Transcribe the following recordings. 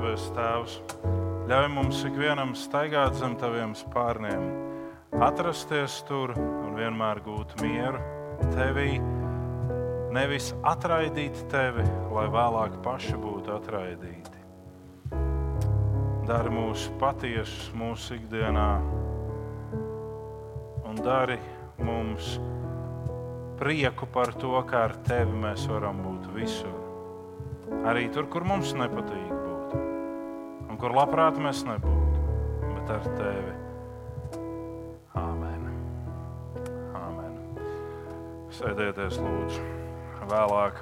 debes Tēvs, ļauj mums ikvienam staigāt zem taviem spārniem, atrasties tur un vienmēr gūt mieru tevī. Nevis atraidīt tevi, lai vēlāk paši būtu atraidīti. Dari mūsu patiesus mūsu ikdienā un dari mums prieku par to, ka ar tevi mēs varam būt visur. Arī tur, kur mums nepatīk un kur labprāt mēs nebūtu, bet ar tevi. Āmen. Āmen. Sēdieties, lūdzu. Vēlāk,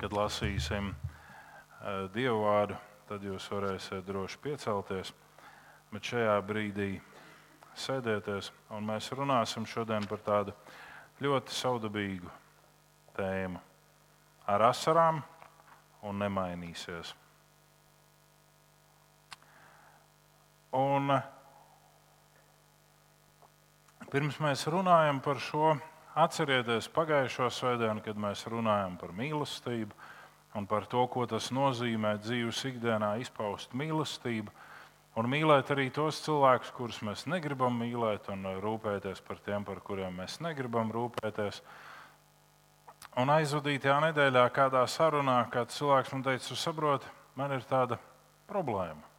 kad lasīsim uh, dievu vārdu, tad jūs varēsiet droši piecelties. Bet šajā brīdī sēdieties, un mēs runāsim šodien par tādu ļoti saudabīgu tēmu ar asarām un nemainīsies. Un pirms mēs runājam par šo, atcerieties pagājušo svētdienu, kad mēs runājam par mīlestību un par to, ko tas nozīmē dzīves ikdienā izpaust mīlestību. Un mīlēt arī tos cilvēkus, kurus mēs negribam mīlēt, un rūpēties par tiem, par kuriem mēs negribam rūpēties. Un aizvadītajā nedēļā kādā sarunā kāds cilvēks man teica, tu saproti, man ir tāda problēma.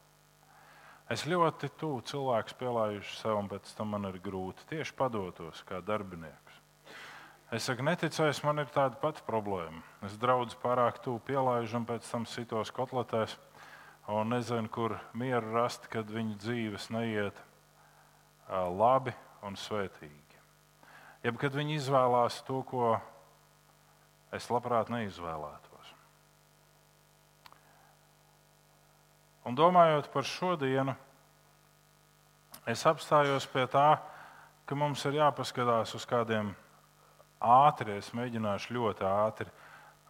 Es ļoti tuvu cilvēku pielāgošu sev, un pēc tam man ir grūti tieši padotos kā darbinieks. Es saku, neticēs, man ir tāda pati problēma. Es draudzes pārāk tuvu pielāgošu, un pēc tam sitos kotletēs, un nezinu, kur mieru rast, kad viņu dzīves neiet labi un svētīgi. Jeb kad viņi izvēlās to, ko es labprāt neizvēlētos. Un domājot par šodienu, es apstājos pie tā, ka mums ir jāpaskatās uz kādiem ātriem, es mēģināšu ļoti ātri,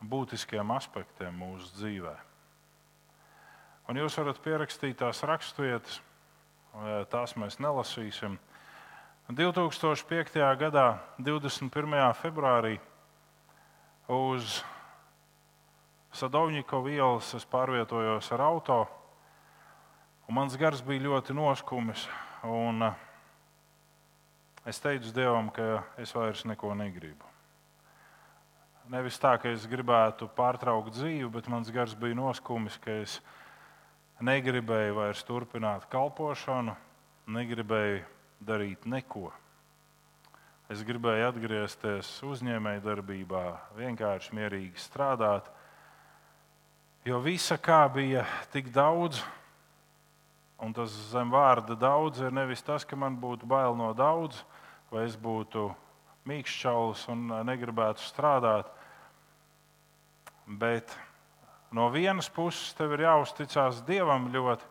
būtiskiem aspektiem mūsu dzīvē. Un jūs varat pierakstīt tās raksturvietas, tās mēs nelasīsim. 2005. gadā, 21. februārī, uz Sadovņikovu ielas es pārvietojos ar auto. Mans gars bija ļoti noskumis. Un eh, es teicu Dievam, ka es vairs neko negribu. Nevis tā, ka es gribētu pārtraukt dzīvi, bet mans gars bija noskumis, ka es negribēju vairs turpināt kalpošanu, negribēju darīt neko. Es gribēju atgriezties uzņēmējdarbībā, vienkārši mierīgi strādāt. Jo visa kā bija tik daudz, un tas zem vārda daudz ir nevis tas, ka man būtu bail no daudz, vai es būtu mīkšķaulis un negribētu strādāt. Bet no vienas puses tev ir jāuzticas Dievam ļoti,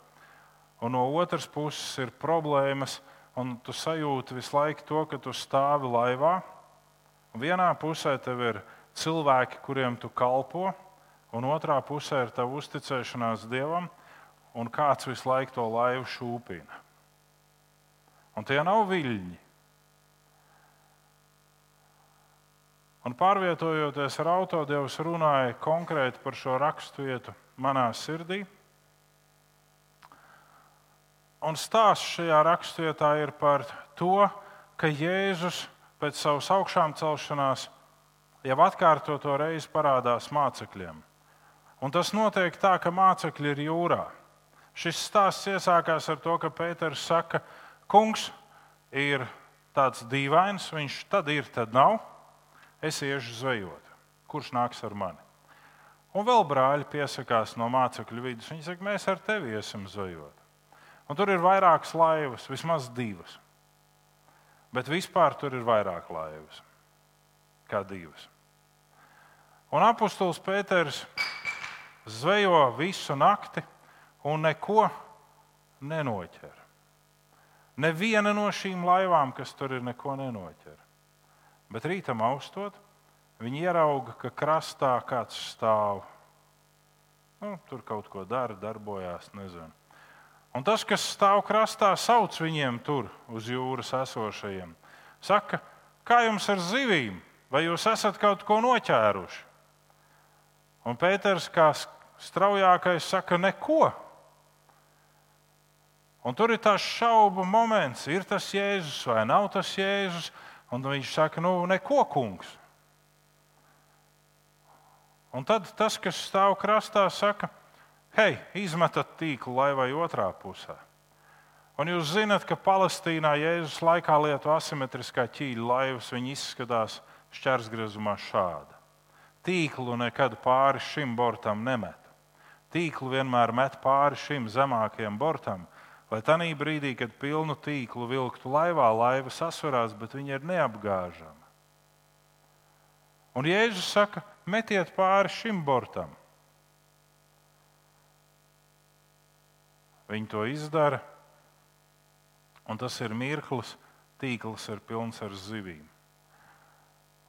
un no otras puses ir problēmas un tu sajūti visu laiku to, ka tu stāvi laivā. Vienā pusē tev ir cilvēki, kuriem tu kalpo, un otrā pusē ir tava uzticēšanās Dievam, un kāds visu laiku to laivu šūpina. Un tie nav viļņi. Un pārvietojoties ar auto, Dievs runāja konkrēti par šo raksturvietu manā sirdī. Un stāsts šajā raksturvietā ir par to, ka Jēzus pēc savas augšām celšanās jau atkārtoto reizi parādās mācekļiem. Un tas notiek tā, ka mācekļi ir jūrā. Šis stāsts iesākās ar to, ka Pēters saka, kungs ir tāds dīvains, viņš tad ir, tad nav. Es iešu zvejot. Kurš nāks ar mani? Un vēl brāļi piesakās no mācekļu vidus. Viņi saka, mēs ar tevi iesim zvejot. Un tur ir vairākas laivas, vismaz divas. Bet vispār tur ir vairāk laivas kā divas. Un apustulis Pēters zvejo visu nakti un neko nenoķer. Neviena no šīm laivām, kas tur ir, neko nenoķer. Bet rītam austot, viņi ierauga, ka krastā kāds stāv. Nu, tur kaut ko dara, darbojās, nezinu. Un tas, kas stāv krastā, sauc viņiem tur uz jūras esošajiem. Saka, kā jums ar zivīm? Vai jūs esat kaut ko noķēruši? Un Pēters, kā straujākais, saka, neko. Un tur ir tas šaubu moments, ir tas Jēzus vai nav tas Jēzus. Un viņš saka, nu, neko, kungs. Un tad tas, kas stāv krastā, saka, hei, izmetat tīklu laivai otrā pusē. Un jūs zināt, ka Palestīnā Jēzus laikā lieto asimetriskā ķīļa laivas, izskatās šķērsgriezumā šādi. Tīklu nekad pāri šim bortam nemet. Tīklu vienmēr met pāri šim zemākajam bortam, lai tajā brīdī, kad pilnu tīklu vilktu laivā, laiva sasvarās, bet viņa ir neapgāžama. Un Jēzus saka, metiet pāri šim bortam. Viņi to izdara, un tas ir mirklis, tīkls ir pilns ar zivīm.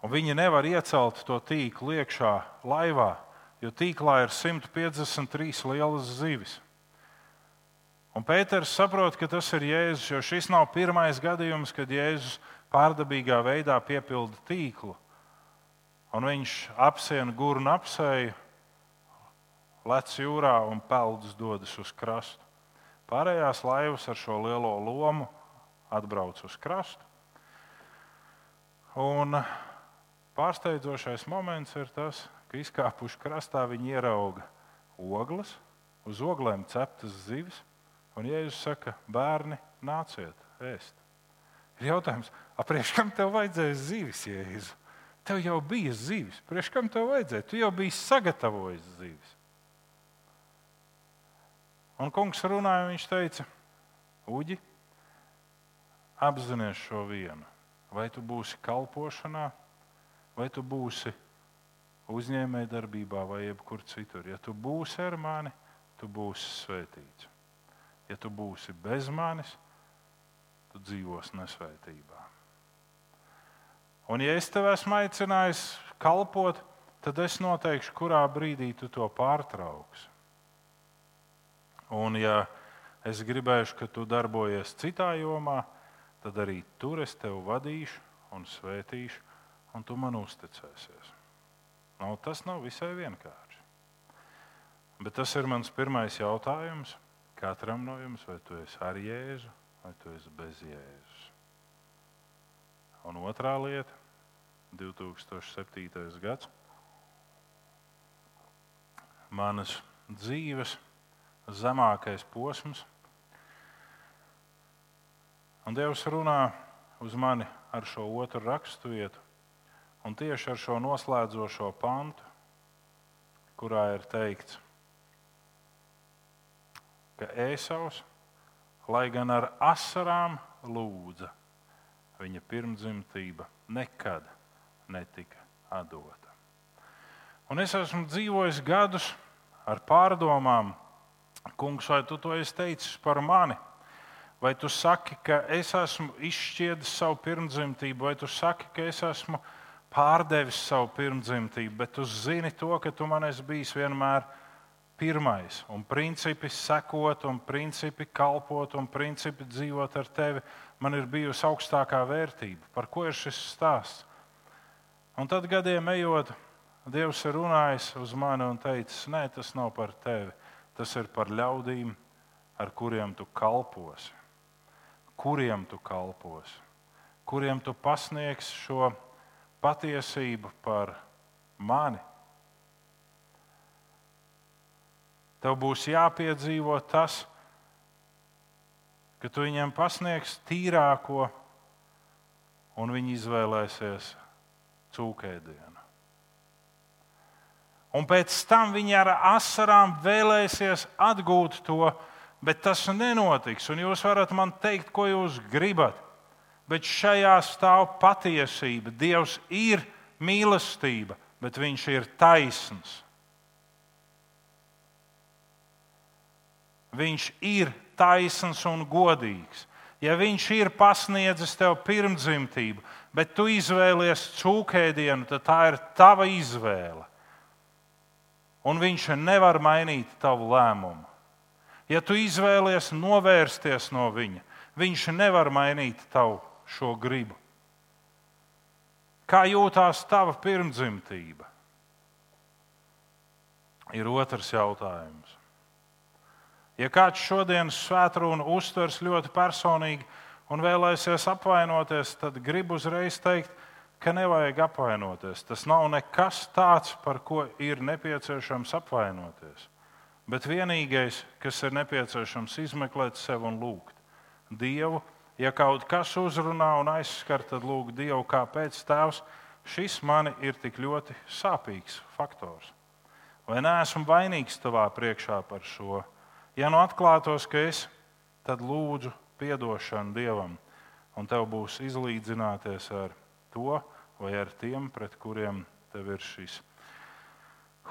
Un viņi nevar iecelt to tīklu iekšā laivā, jo tīklā ir 153 lielas zivis. Un Pēters saprot, ka tas ir Jēzus, jo šis nav pirmais gadījums, kad Jēzus pārdabīgā veidā piepilda tīklu. Un viņš apsiena gurnu apseju, lec jūrā un peldus dodas uz krastu. Pārējās laivas ar šo lielo lomu atbrauc uz krastu. Un pārsteidzošais moments ir tas, ka izkāpuši krastā viņi ierauga ogles, uz oglēm ceptas zivis. Un Jēzus saka, bērni, nāciet, ēst. Ir jautājums, apriekš kam tev vajadzēja zivis, Jēzu? Tev jau bija zivis, priekš kam tev vajadzēja? Tu jau biji sagatavojis zivis. Un kungs runāja, viņš teica, Uģi, apzināties šo vienu. Vai tu būsi kalpošanā, vai tu būsi uzņēmējdarbībā, vai jebkur citur. Ja tu būsi ar mani, tu būsi svētīts. Ja tu būsi bez manis, tu dzīvosi nesvētībā. Un, ja es tev esmu aicinājis kalpot, tad es noteikšu, kurā brīdī tu to pārtrauksi. Un, ja es gribēšu, ka tu darbojies citā jomā, tad arī tur es tevi vadīšu un svētīšu, un tu man uzticēsies. Nu, tas nav visai vienkārši. Bet tas ir mans pirmais jautājums katram no jums, vai tu esi ar Jēzu, vai tu esi bez Jēzus. Un otrā lieta - 2007. gads. Manas dzīves zemākais posms. Un Dievs runā uz mani ar šo otru raksturvietu, un tieši ar šo noslēdzošo pantu, kurā ir teikts, ka Ēsaus, lai gan ar asarām lūdza, viņa pirmdzimtība nekad netika atdota. Un es esmu dzīvojis gadus ar pārdomām, Kungs, vai tu to esi teicis par mani? Vai tu saki, ka es esmu izšķiedis savu pirmdzimtību, vai tu saki, ka es esmu pārdevis savu pirmdzimtību, bet tu zini to, ka tu man esi bijis vienmēr pirmais, un principi sekot, un principi kalpot, un principi dzīvot ar tevi man ir bijusi augstākā vērtība. Par ko ir šis stāsts? Un tad gadiem ejot, Dievs ir runājis uz mani un teicis, nē, tas nav par tevi Tas ir par ļaudīm, ar kuriem tu kalposi. Kuriem tu kalposi? Kuriem tu pasniegsi šo patiesību par mani? Tev būs jāpiedzīvo tas, ka tu viņiem pasniegsi tīrāko, un viņi izvēlēsies cūkēdienu un pēc tam viņi ar asarām vēlēsies atgūt to, bet tas nenotiks. Un jūs varat man teikt, ko jūs gribat, bet šajā stāv patiesība. Dievs ir mīlestība, bet Viņš ir taisns. Viņš ir taisns un godīgs. Ja viņš ir pasniedzis tev pirmdzimtību, bet tu izvēlies cūkēdienu, tad tā ir tava izvēle. Un viņš nevar mainīt tavu lēmumu. Ja tu izvēlies novērsties no viņa, viņš nevar mainīt tavu šo gribu. Kā jūtās tava pirmdzimtība? Ir otrs jautājums. Ja kāds šodienas svētkrunu uztvers ļoti personīgi un vēlēsies apvainoties, tad gribu uzreiz teikt, ka nevajag apvainoties. Tas nav nekas tāds, par ko ir nepieciešams apvainoties. Bet vienīgais, kas ir nepieciešams, ir izmeklēt sevi un lūgt Dievu. Ja kaut kas uzrunā un aizskar, tad lūg Dievu, kāpēc Tēvs šis man ir tik ļoti sāpīgs faktors. Vai neesmu vainīgs tavā priekšā par šo? Ja nu atklātos, ka es, tad lūdzu atdošanu Dievam, un tev būs izlīdzināties ar to vai ar tiem, pret kuriem tev ir šis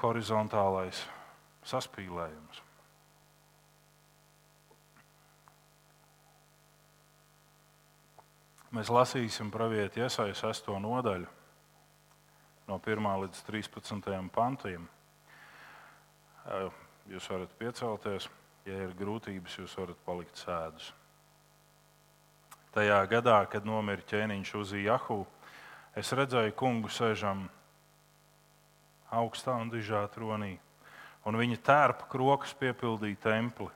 horizontālais saspīlējums. Mēs lasīsim pravieti iesaistītu sesto nodaļu, no 1 līdz 13 pantiem. Jūs varat piecelties. Ja ir grūtības, jūs varat palikt sēdus. Tajā gadā, kad nomira ķēniņš uz Jahu, es redzēju kungu sēžam augstā un dižā tronī, un viņa tērpa krokus piepildīja templi.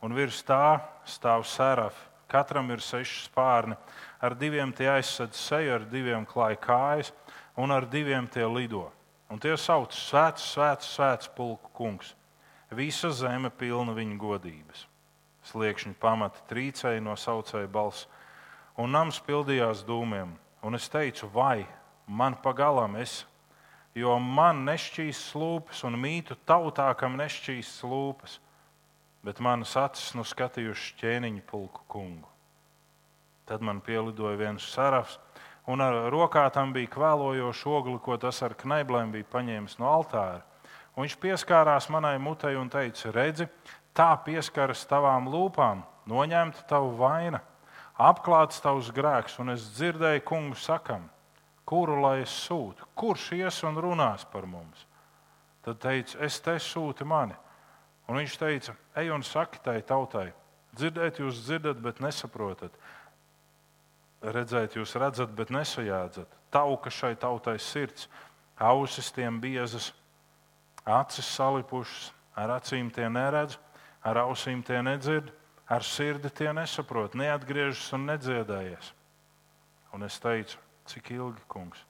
Un virs tā stāv serafi, katram ir seši spārni, ar diviem tie aizsedz seju, ar diviem klāja kājas, un ar diviem tie lido. Un tie sauc Svēts, Svēts, Svēts, Pulku kungs. Visa zeme pilna viņa godības. Sliekšņi pamata trīcēja no saucēja balss, un nams pildījās dūmiem. Un es teicu, vai man pagalam es, jo man nešķīs slūpes, un mītu tautā, kam nešķīs slūpes, bet manas acis nu skatījuši ķēniņu pulku kungu. Tad man pielidoja viens sarafs, un ar rokā tam bija kvēlojošs ogli, ko tas ar knaiblēm bija paņēmis no altāra. Un viņš pieskārās manai mutei un teica: Redzi, tā pieskaras tavām lūpām, noņemta tavu vaina, apklāts tavs grēks. Un es dzirdēju kungu sakam, kuru lai es sūtu, kurš ies un runās par mums. Tad teica, es te sūtu mani. Un viņš teica, ej un saki tai tautai, dzirdēt jūs dzirdat, bet nesaprotat. Redzēt jūs redzat, bet nesajādzat. Tauka šai tautai sirds, ausis tiem biezas acis salipušas, ar acīm tie neredz, ar ausīm tie nedzird, ar sirdi tie nesaprot, neatgriežas un nedziedājies. Un es teicu, cik ilgi, kungs?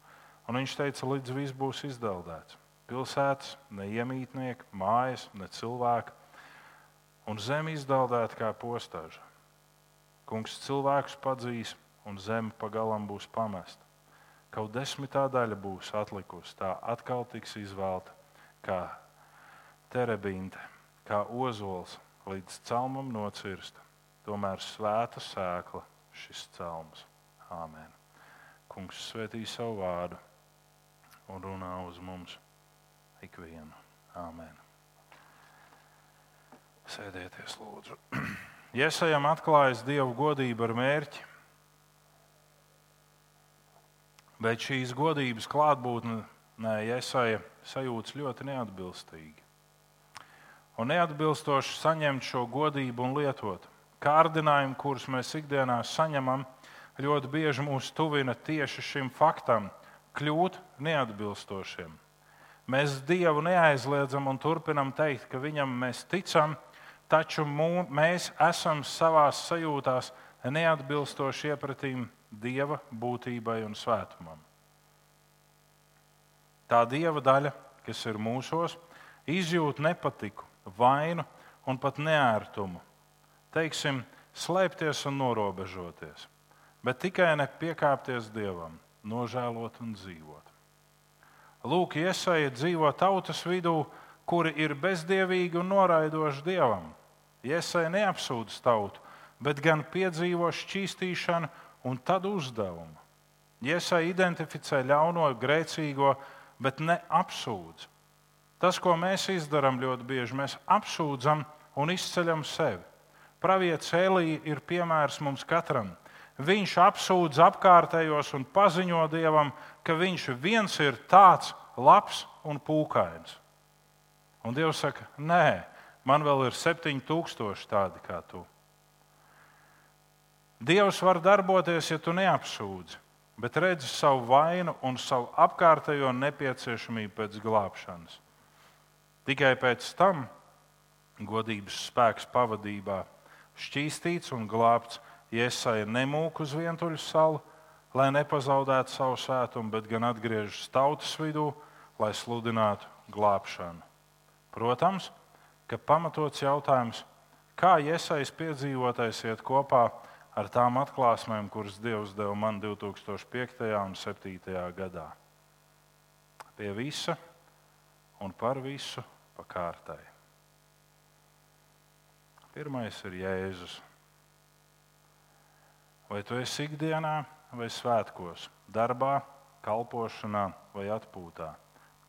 Un viņš teica, līdz viss būs izdeldēts. Pilsētas, ne iemītnieki, mājas, ne cilvēki, un zeme izdeldēta kā postāža. Kungs cilvēkus padzīs, un zeme pagalam būs pamesta. Kaut desmitā daļa būs atlikusi, tā atkal tiks izvēlta kā terebinte, kā ozols līdz celmam nocirst. Tomēr svēta sēkla šis celms. Āmen. Kungs svētī savu vārdu un runā uz mums ikvienu. Āmen. Sēdieties, lūdzu. Iesajam atklājas Dieva godība ar mērķi, bet šīs godības klātbūtne Iesaja sajūtas ļoti neatbilstīgi. Un neatbilstoši saņemt šo godību un lietot. Kārdinājumi, kurus mēs ikdienā saņemam, ļoti bieži mūs tuvina tieši šim faktam, kļūt neatbilstošiem. Mēs Dievu neaizliedzam un turpinam teikt, ka Viņam mēs ticam, taču mū, mēs esam savā sajūtās neatbilstoši iepratīm Dieva būtībai un svētumam. Tā dieva daļa, kas ir mūsos, izjūt nepatiku, vainu un pat neērtumu. Teiksim, slēpties un norobežoties, bet tikai ne piekāpties dievam, nožēlot un dzīvot. Lūk, iesaistīja dzīvo tautas vidū, kuri ir bezdievīgi un noraidoši dievam. Iesaistīja neapsūdz tautu, bet gan piedzīvo šķīstīšanu un tad uzdevumu. Iesaistīja identificē ļauno, grēcīgo, bet ne apsūdz. Tas, ko mēs darām ļoti bieži, mēs apsūdzam un izceļam sevi. Pravietis Elīja ir piemērs mums katram. viņš apsūdz apkārtējos un paziņo Dievam, ka viņš viens ir tāds labs un pūkains. Un Dievs saka, nē, man vēl ir 7000 tādi kā tu. Dievs var darboties, ja tu neapsūdzi, bet redzi savu vainu un savu apkārtējo nepieciešamību pēc glābšanas. Tikai pēc tam godības spēks pavadībā šķīstīts un glābts Iesaja nemūk uz vientuļu salu, lai nepazaudētu savu svētumu, bet gan atgriežas tautas vidū, lai sludinātu glābšanu. Protams, ka pamatots jautājums, kā Iesaijas piedzīvotais iet kopā ar tām atklāsmēm, kuras Dievs deva man 2005. un 2007. gadā. Pie visa un par visu pa kārtai. Pirmais ir Jēzus. Vai tu esi ikdienā vai svētkos, darbā, kalpošanā vai atpūtā?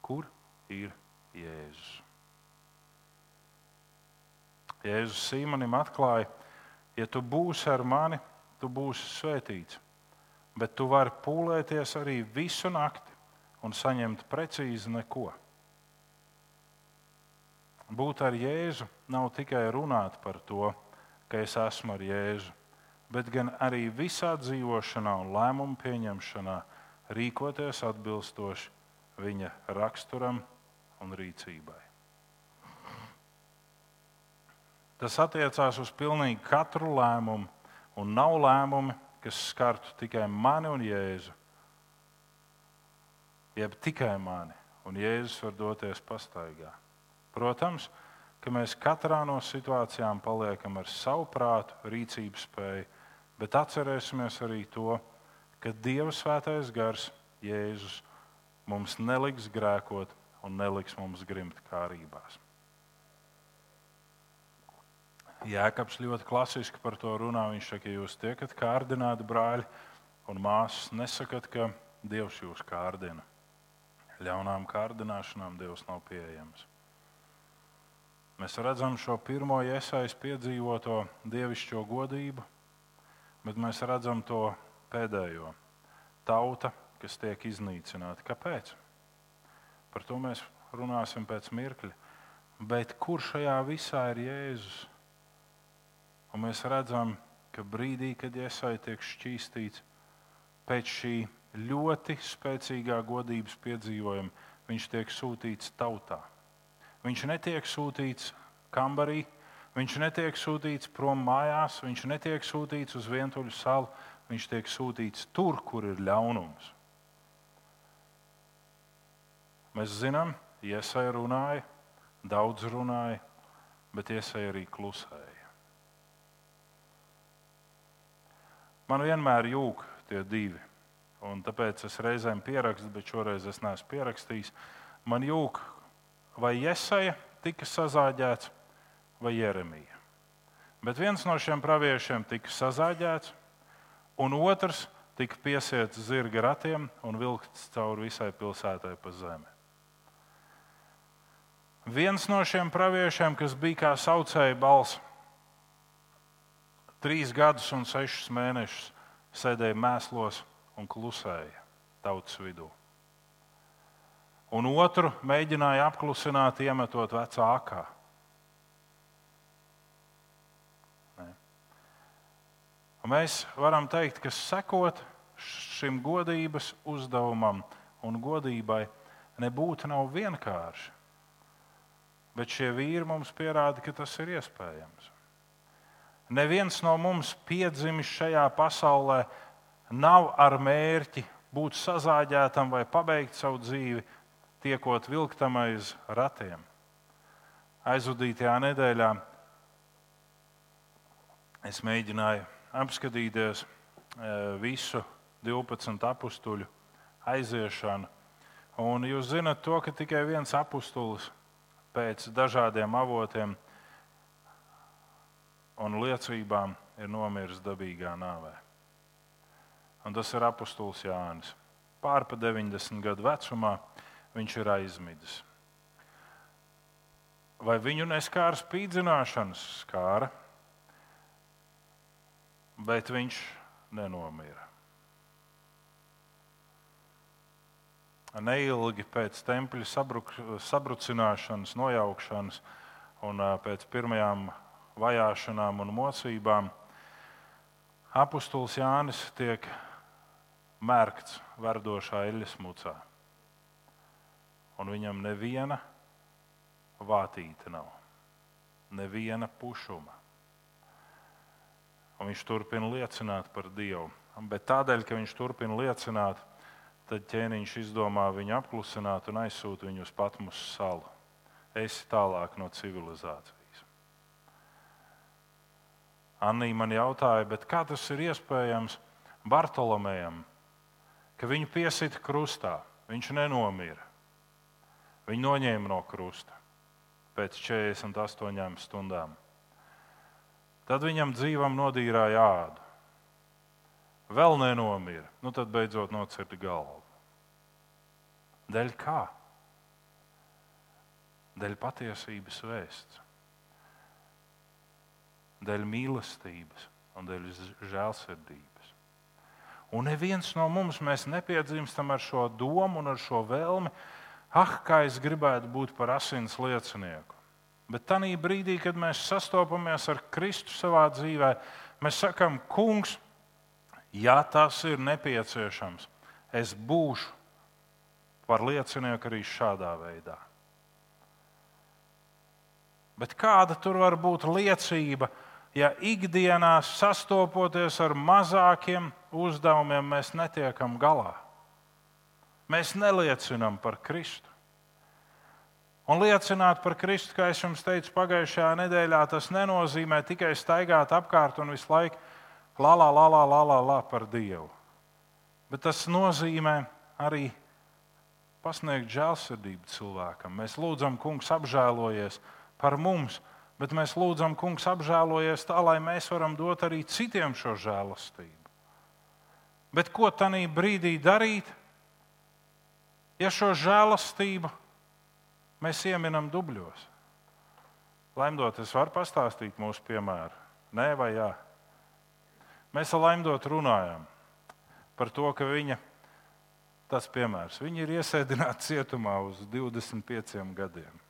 Kur ir Jēzus? Jēzus Sīmanim atklāja, ja tu būsi ar mani, tu būsi svētīts. Bet tu vari pūlēties arī visu nakti un saņemt precīzi neko. Būt ar Jēzu nav tikai runāt par to, ka es esmu ar Jēzu, bet gan arī visā dzīvošanā un lēmumu pieņemšanā rīkoties atbilstoši viņa raksturam un rīcībai. Tas attiecās uz pilnīgi katru lēmumu, un nav lēmumi, kas skartu tikai mani un Jēzu. Jeb tikai mani, un Jēzus var doties pastaigā. Protams, ka mēs katrā no situācijām paliekam ar savu prātu, rīcības spēju, bet atcerēsimies arī to, ka Dieva svētais gars, Jēzus, mums neliks grēkot un neliks mums grimt kārībās. Jēkabs ļoti klasiski par to runā. Viņš saka, ja jūs tiekat kārdināti brāļi un māsas, nesakat, ka Dievs jūs kārdina. Ļaunām kārdināšanām Dievs nav pieejams. Mēs redzam šo pirmo iesaistītu piedzīvoto dievišķo godību, bet mēs redzam to pēdējo tauta, kas tiek iznīcināta. Kāpēc? Par to mēs runāsim pēc mirkļa. Bet kur šajā visā ir Jēzus? Un mēs redzam, ka brīdī, kad iesai tiek šķīstīts, pēc šī ļoti spēcīgā godības piedzīvojuma, viņš tiek sūtīts tautā. Viņš netiek sūtīts kambarī, viņš netiek sūtīts prom mājās, viņš netiek sūtīts uz vientuļu salu, viņš tiek sūtīts tur, kur ir ļaunums. Mēs zinām, iesai runāja, daudz runāja, bet iesai arī klusēja. Man vienmēr jūg tie divi. Un tāpēc es reizēm pierakstu, bet šoreiz es neesmu pierakstījis. Man jūg, vai Iesaja tika sazāģēts vai Jeremija. Bet viens no šiem praviešiem tika sazāģēts, un otrs tika piesiets zirga ratiem un vilkts cauri visai pilsētai pa zemi. Viens no šiem praviešiem, kas bija kā saucēja balss, trīs gadus un sešus mēnešus sēdēja mēslos un klusēja tautas vidū. Un otru mēģināja apklusināt, iemetot vecākā. Mēs varam teikt, ka sekot šim godības uzdevumam un godībai nebūtu nav vienkārši. Bet šie vīri mums pierāda, ka tas ir iespējams. Neviens no mums piedzimis šajā pasaulē nav ar mērķi būt sazāģētam vai pabeigt savu dzīvi, tiekot vilktam aiz ratiem. Aizvadītajā nedēļā es mēģināju apskatīties e, visu 12 apstuļu aiziešanu. Un jūs zinat to, ka tikai viens apstulis pēc dažādiem avotiem un liecībām ir nomiris dabīgā nāvē. Un tas ir apustulis Jānis. Pārpa 90 gadu vecumā viņš ir aizmidzis. Vai viņu neskāra spīdzināšanas skāra, bet viņš nenomira. Neilgi pēc tempļa sabrucināšanas, nojaukšanas un pēc pirmajām vajāšanām un mocībām apustulis Jānis tiek mērkts verdošā eļļas mucā. Un viņam neviena vātīte nav, neviena pušuma. Un viņš turpina liecināt par Dievu. Bet tādēļ, ka viņš turpina liecināt, Tad ķēniņš izdomā viņu apklusināt un aizsūta viņu uz Patmus salu. Esi tālāk no civilizācijas. Anija man jautāja, kā tas ir iespējams Bartolomejam, ka viņu piesita krustā, viņš nenomira. Viņu noņēma no krusta pēc 48 stundām. Tad viņam dzīvam nodīrāja ādu. Vēl nenomira, nu tad beidzot nocirta galvu. Dēļ kā? Dēļ patiesības vēsts, dēļ mīlestības un dēļ žēlsirdības. Un neviens no mums nepiedzimstam ar šo domu un ar šo vēlmi, ah, kā es gribētu būt par asins liecinieku. Bet tajā brīdī, kad mēs sastopamies ar Kristu savā dzīvē, mēs sakām, Kungs, ja tas ir nepieciešams, es būšu par liecinieku arī šādā veidā. Bet kāda tur var būt liecība, ja ikdienā sastopoties ar mazākiem uzdevumiem, mēs netiekam galā? Mēs neliecinām par Kristu. Un liecināt par Kristu, kā es jums teicu pagājušajā nedēļā, tas nenozīmē tikai staigāt apkārt un visu laiku la la la la la la, la par Dievu. Bet tas nozīmē arī pasniegt žēlsirdību cilvēkam. Mēs lūdzam, Kungs, apžēlojies par mums, bet mēs lūdzam, Kungs, apžēlojies tā, lai mēs varam dot arī citiem šo žēlastību. Bet ko tajā brīdī darīt, ja šo žēlastību mēs ieminam dubļos? Laimdot, es varu pastāstīt mūsu piemēru. Nē, vai jā? Mēs ar Laimdot runājam par to, ka viņa tas piemērs. Viņi ir iesēdināti cietumā uz 25 gadiem.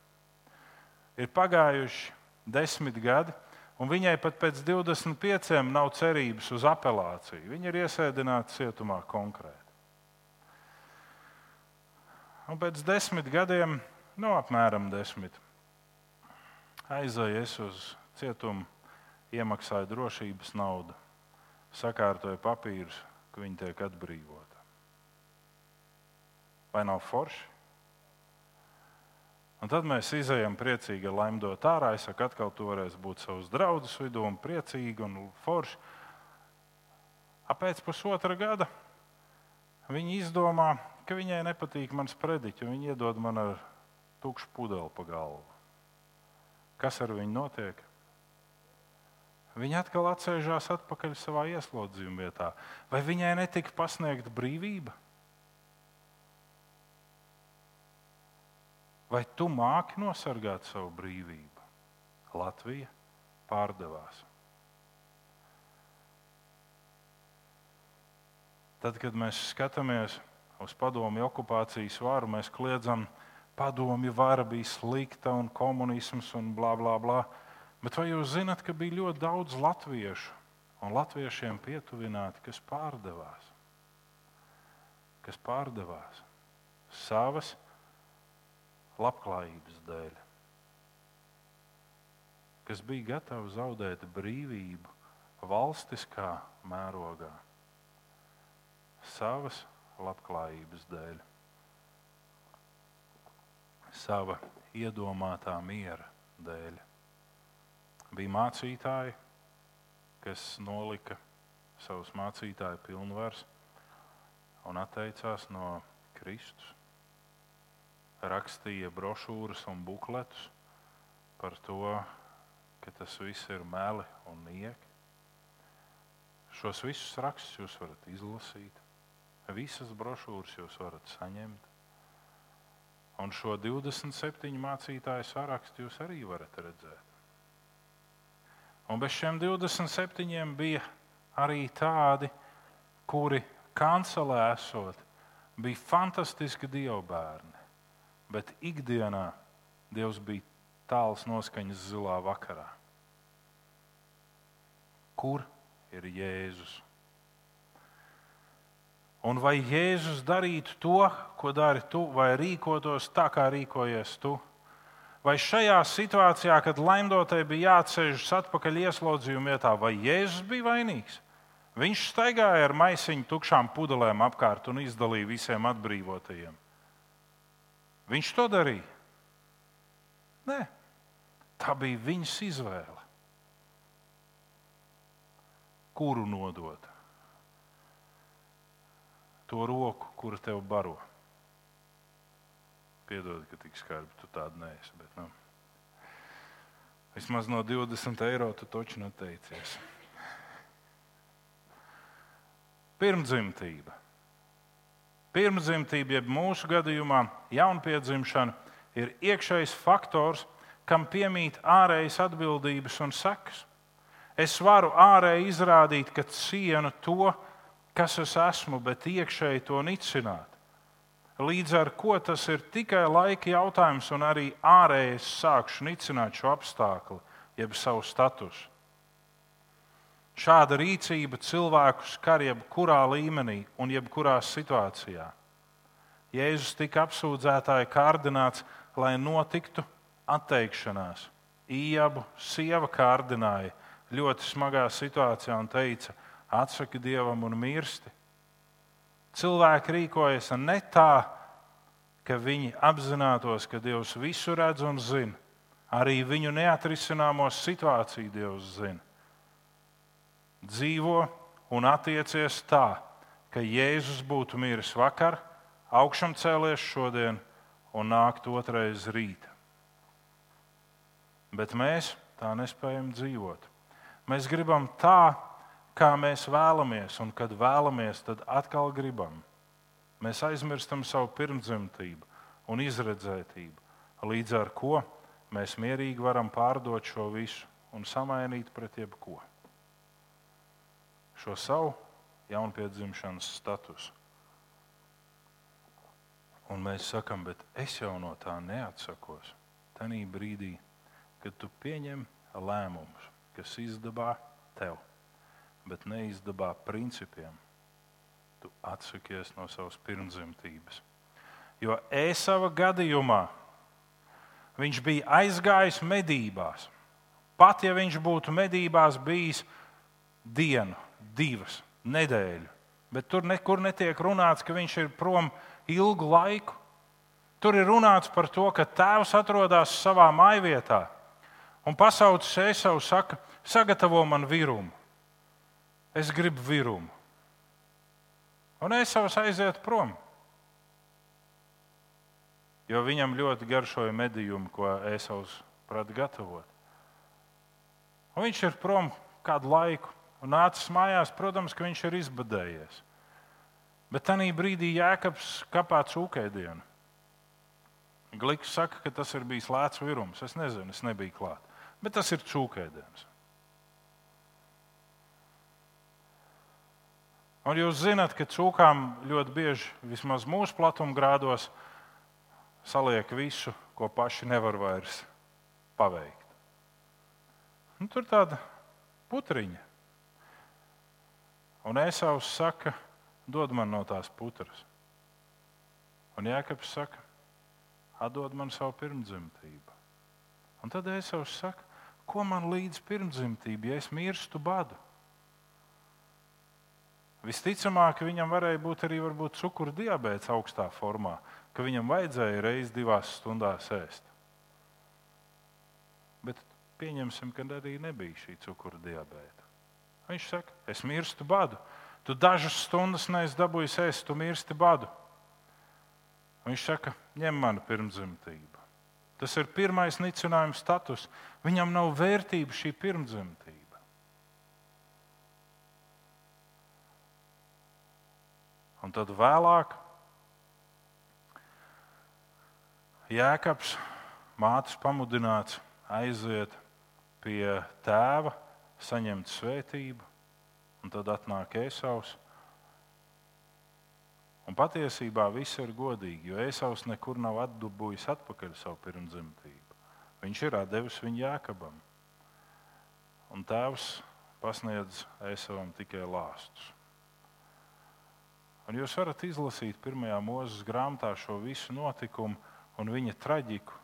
Ir pagājuši desmit gadi, un viņai pat pēc 25 nav cerības uz apelāciju. Viņa ir iesēdināta cietumā konkrēti. Un pēc desmit gadiem, no nu, apmēram desmit, aizēju es uz cietumu, iemaksāju drošības naudu, sakārtoju papīrus, ka viņi tiek atbrīvoti. Vai nav forši? Un tad mēs izējām priecīgi laimdot ārā. Es saku, atkal tu varēsi būt savus draugus vidū un priecīgi un forši. Pēc pusotra gada viņi izdomā, ka viņai nepatīk mans prediķis, un viņi iedod man ar tukšu pudeli pa galvu. Kas ar viņu notiek? Viņa atkal atsēžās atpakaļ savā ieslodzījuma vietā. Vai viņai netika pasniegta brīvība? Vai tu māki nosargāt savu brīvību? Latvija pārdevās. Tad, kad mēs skatāmies uz padomju okupācijas varu, mēs kliedzam, padomju vara bija slikta un komunisms un bla bla bla. Bet vai jūs zinat, ka bija ļoti daudz latviešu un latviešiem pietuvināti, kas pārdevās? Kas pārdevās savas labklājības dēļ, kas bija gatavi zaudēt brīvību valstiskā mērogā, savas labklājības dēļ, sava iedomātā miera dēļ. Bija mācītāji, kas nolika savus mācītāju pilnvars un atteicās no Kristus rakstīja brošūras un bukletus par to, ka tas viss ir meli un nieki. Šos visus rakstus jūs varat izlasīt, visas brošūras jūs varat saņemt. Un šo 27 mācītāju sarakstu jūs arī varat redzēt. Un bez šiem 27 bija arī tādi, kuri kancelē esot, bija fantastiski dievbērni, bet ikdienā Dievs bija tāls noskaņas zilā vakarā. Kur ir Jēzus? Un vai Jēzus darītu to, ko dari tu, vai rīkotos tā, kā rīkojies tu? Vai šajā situācijā, kad laimdotē bija jāatceļas atpakaļ ieslodzījuma vietā, vai Jēzus bija vainīgs? Viņš staigāja ar maisiņu tukšām pudelēm apkārt un izdalīja visiem atbrīvotajiem. Viņš to darīja. Nē, tā bija viņas izvēle. Kuru nodot? To roku, kura tev baro. Piedod, ka tik skarbi tu tādu neesi. Bet, nu, vismaz no 20 eiro tu taču neteicies. Pirmdzimtība. Pirmdzimtība, jeb mūsu gadījumā jaunpiedzimšana, ir iekšējs faktors, kam piemīt ārējas atbildības un sekas. Es varu ārēji izrādīt, ka cienu to, kas es esmu, bet iekšēji to nicināt. Līdz ar to tas ir tikai laika jautājums, un arī ārēji es sākšu nicināt šo apstākli, jeb savu statusu. Šāda rīcība cilvēku skar jebkurā līmenī un jebkurā situācijā. Jēzus tika apsūdzētāji kārdināts, lai notiktu atteikšanās. Iebu sieva kārdināja ļoti smagā situācijā un teica: Atsaki dievam un mirsti. Cilvēki rīkojas ne tā, ka viņi apzinātos, ka Dievs visu redz un zina. Arī viņu neatrisināmo situāciju Dievs zina. Dzīvo un attiecies tā, ka Jēzus būtu miris vakar, augšām cēlies šodien un nākt otrais rīt. Bet mēs tā nespējam dzīvot. Mēs gribam tā, kā mēs vēlamies, un kad vēlamies, tad atkal gribam. Mēs aizmirstam savu pirmdzimtību un izredzētību, līdz ar to mēs mierīgi varam pārdot šo visu un samainīt pret jebko. Šo savu jaunpiedzimšanas statusu. Un mēs sakām, bet es jau no tā neatsakos. Tanī brīdī, kad tu pieņem lēmumus, kas izdabā tev, bet neizdabā principiem, tu atsakies no savas pirmdzimtības. Jo Ēsava gadījumā viņš bija aizgājis medībās. Pat ja viņš būtu medībās bijis dienu, divas nedēļu, bet tur nekur netiek runāts, ka viņš ir prom ilgu laiku. Tur ir runāts par to, ka tēvs atrodas savā mājvietā un pasaucis Ēsavu saka, sagatavo man virumu. Es gribu virumu. Un Ēsavs aiziet prom. Jo viņam ļoti garšoja medījumi, ko Ēsavs prata gatavot. Un viņš ir prom kādu laiku un nācis mājās, protams, ka viņš ir izbadējies. Bet tajā brīdī Jēkabs kapā cūkēdienu. Gliks saka, ka tas ir bijis lēts virums. Es nezinu, es nebiju klāt. Bet tas ir cūkēdiens. Un jūs zināt, ka cūkām ļoti bieži, vismaz mūsu platumgrādos, saliek visu, ko paši nevar vairs paveikt. Un tur ir tāda putriņa. Un Ēsaus saka, ka dod man no tās putras. Un Jēkabs saka, atdod man savu pirmdzimtību. Un tad Ēsavs saka, ko man līdz pirmdzimtībai, ja es mirstu badu? Visticamāk, viņam varēja būt arī cukura diabetes augstā formā, ka viņam vajadzēja reizes divās stundās ēst. Bet pieņemsim, ka arī nebija šī cukura diabēta. Viņš saka, es mirstu badu. Tu dažas stundas neesi dabūjis ēst, tu mirsti badu. Viņš saka, ņem manu pirmdzimtību. Tas ir pirmais nicinājuma status. Viņam nav vērtība šī pirmdzimtība. Un tad vēlāk Jēkabs, mātes pamudināts, aiziet pie tēva, saņemt svētību. Un tad atnāk Ēsaus, Un patiesībā viss ir godīgi, jo Ēsaus nekur nav atdubujis atpakaļ savu pirmdzimtību. Viņš ir devis viņu jēkabam. Un tēvs pasniedz Ēsavam tikai lāstus. Un jūs varat izlasīt pirmajā mūzes grāmatā šo visu notikumu un viņa traģiku.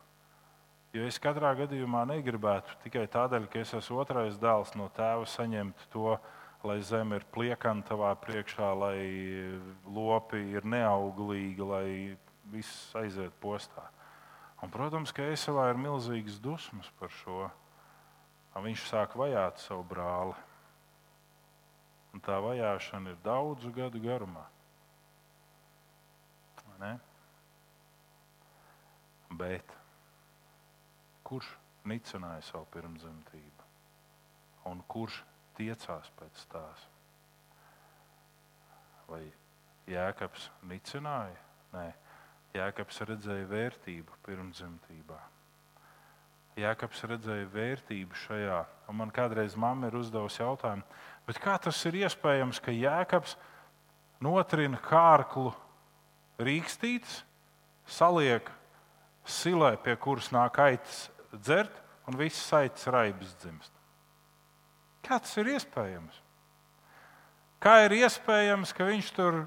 Jo es katrā gadījumā negribētu tikai tādēļ, ka es esmu otrais dēls no tēva saņemt to, lai zeme ir pliekana tavā priekšā, lai lopi ir neauglīgi, lai viss aiziet postā. Un, protams, ka Esavā ir milzīgas dusmas par šo. Viņš sāk vajāt savu brāli. Un tā vajāšana ir daudzu gadu garumā. Ne? Bet kurš nicināja savu pirmdzimtību un kurš tiecās pēc tās? Vai Jēkabs nicināja? Nē, Jēkabs redzēja vērtību pirmdzimtībā. Jēkabs redzēja vērtību šajā. Un man kādreiz mamma ir uzdevusi jautājumu, kā tas ir iespējams, ka Jēkabs notrina kārklu rīkstīts, saliek silē, pie kuras nāk aitas dzert, un viss aitas raibs dzimst. Kā tas ir iespējams? Kā ir iespējams, ka viņš tur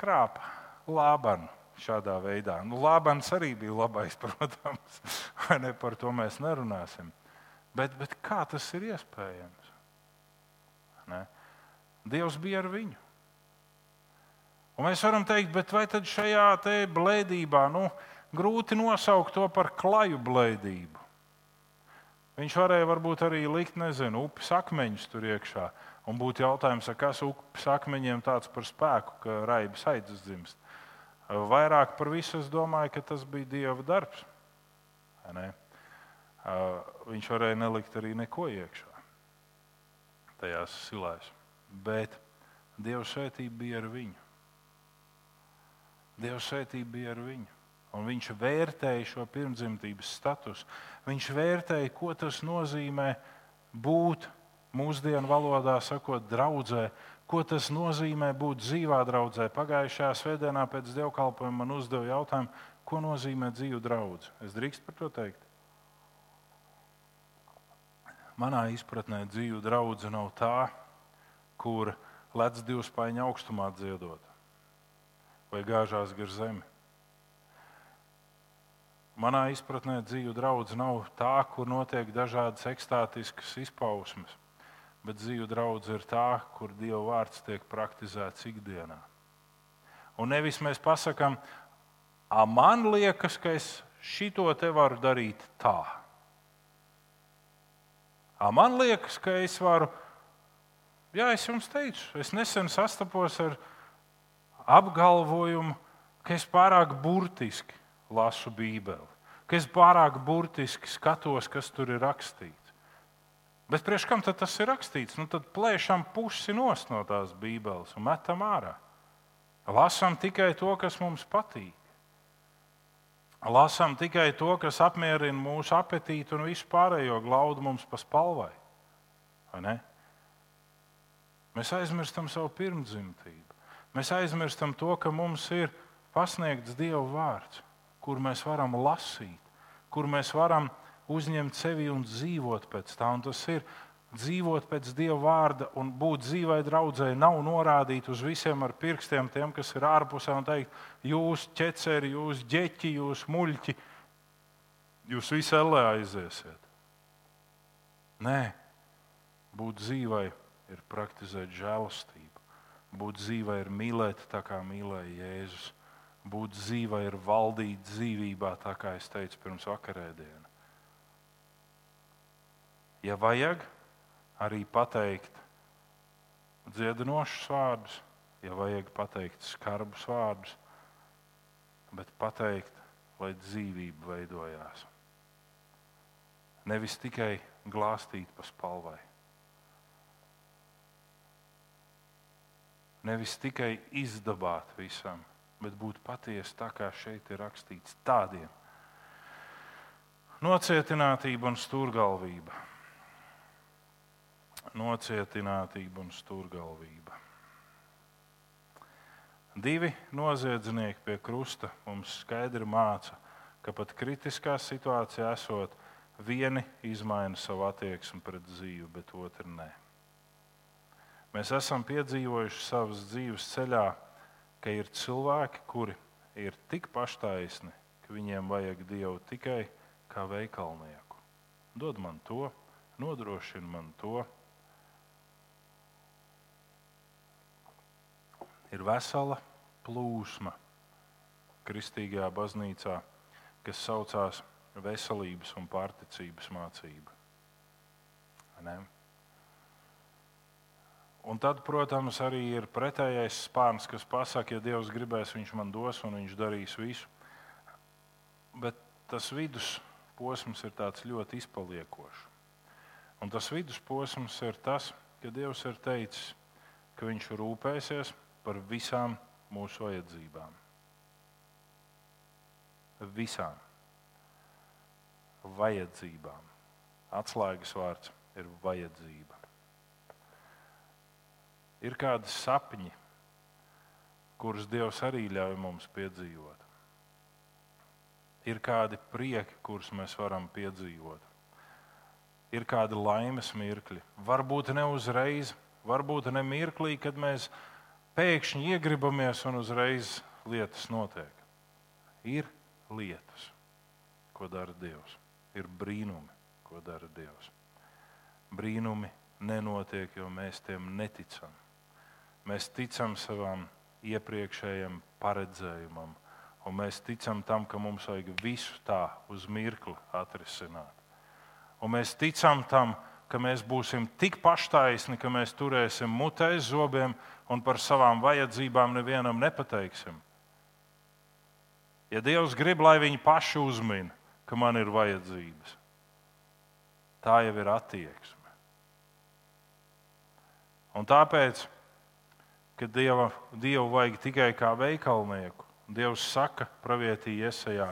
krāpa lābanu šādā veidā? Nu, Lābans arī bija labais, protams, vai ne par to mēs nerunāsim. Bet, bet kā tas ir iespējams? Ne? Dievs bija ar viņu. Un mēs varam teikt, vai tad šajā blēdībā nu, grūti nosaukt to par klaju blēdību. Viņš varēja varbūt arī likt, nezinu, upes akmeņus tur iekšā. Un būtu jautājums, kas upes akmeņiem tāds par spēku, ka raibs aicis dzimst. Vairāk par visu es domāju, ka tas bija Dieva darbs. Ne? Viņš varēja nelikt arī neko iekšā tajās silēs. Bet Dieva svētība bija ar viņu. Dieva svētība bija ar viņu. Un viņš vērtēja šo pirmdzimtības statusu. Viņš vērtēja, ko tas nozīmē būt mūsdienu valodā, sakot, draudzē, ko tas nozīmē būt dzīvā draudzē. Pagājušajā svētdienā pēc dievkalpojuma man uzdeva jautājumu, ko nozīmē dzīvu draugu. Es drīkstu par to teikt. Manā izpratnē dzīvu draugu nav tā, kur lec divu spaiņu augstumā dziedot vai gāžās gar zemi. Manā izpratnē dzīve draudz nav tā, kur notiek dažādas ekstātiskas izpausmes, bet dzīve draudz ir tā, kur Dieva vārds tiek praktizēts ikdienā. Un nevis mēs pasakām, man liekas, ka es šito te varu darīt tā. A, man liekas, ka es varu, jā, es jums teicu, es nesen sastapos ar apgalvojumu, ka es pārāk burtiski lasu Bībeli, ka es pārāk burtiski skatos, kas tur ir rakstīts. Bet priekš kam tas ir rakstīts? Nu, tad plēšam pusi no tās Bībeles un metam ārā. Lasām tikai to, kas mums patīk. Lasām tikai to, kas apmierina mūsu apetīti un visu pārējo glaudu mums pa spalvai. Mēs aizmirstam savu pirmdzimtību. Mēs aizmirstam to, ka mums ir pasniegts Dieva vārds, kur mēs varam lasīt, kur mēs varam uzņemt sevi un dzīvot pēc tā. Un tas ir dzīvot pēc Dieva vārda un būt dzīvai draudzēji, nav norādīt uz visiem ar pirkstiem, tiem, kas ir ārpusē, un teikt, jūs ķeceri, jūs ģeķi, jūs muļķi, jūs visi ellē aiziesiet. Nē, būt dzīvai ir praktizēt žēlastību. Būt dzīvai ir mīlēt tā, kā mīlēja Jēzus. Būt dzīvai ir valdīt dzīvībā, tā kā es teicu pirms vakarēdienas. Ja vajag, arī pateikt dziedinošus vārdus, ja vajag pateikt skarbus vārdus, bet pateikt, lai dzīvība veidojās. Nevis tikai glāstīt pa spalvai. Nevis tikai izdabāt visam, bet būt patiesi tā, kā šeit ir rakstīts, tādiem. Nocietinātība un stūrgalvība. Nocietinātība un stūrgalvība. Divi noziedznieki pie krusta mums skaidri māca, ka pat kritiskā situācijā esot, vieni izmaina savu attieksmi pret dzīvi, bet otri nē. Mēs esam piedzīvojuši savas dzīves ceļā, ka ir cilvēki, kuri ir tik paštaisni, ka viņiem vajag Dievu tikai kā veikalnieku. Dod man to, nodrošina man to. Ir vesela plūsma kristīgajā baznīcā, kas saucās veselības un pārticības mācība. Ne? Un tad, protams, arī ir pretējais spārns, kas pasakā, ja Dievs gribēs, viņš man dos un viņš darīs visu. Bet tas vidusposms ir ļoti izpaliekošs. Un tas vidusposms ir tas, ka Dievs ir teicis, ka Viņš rūpēsies par visām mūsu vajadzībām. Visām vajadzībām. Atslēgas vārds ir vajadzība. Ir kādi sapņi, kurus Dievs arī ļauj mums piedzīvot. Ir kādi prieki, kurus mēs varam piedzīvot. Ir kādi laimes mirkļi. Varbūt ne uzreiz, varbūt ne mirklī, kad mēs pēkšņi iegribamies un uzreiz lietas notiek. Ir lietas, ko dara Dievs ir brīnumi, ko dara Dievs. Brīnumi nenotiek, jo mēs tiem neticam. Mēs ticam savam iepriekšējam paredzējumam, un mēs ticam tam, ka mums vajag visu tā uz mirkli atrisināt. Un mēs ticam tam, ka mēs būsim tik paštaisni, ka mēs turēsim mutē aiz zobiem un par savām vajadzībām nevienam nepateiksim. Ja Dievs grib, lai viņi paši uzmina, ka man ir vajadzības. Tā jau ir attieksme. Un tāpēc, kad Dieva, Dievu vajag tikai kā veikalnieku, Dievs saka, pravietī iesajā,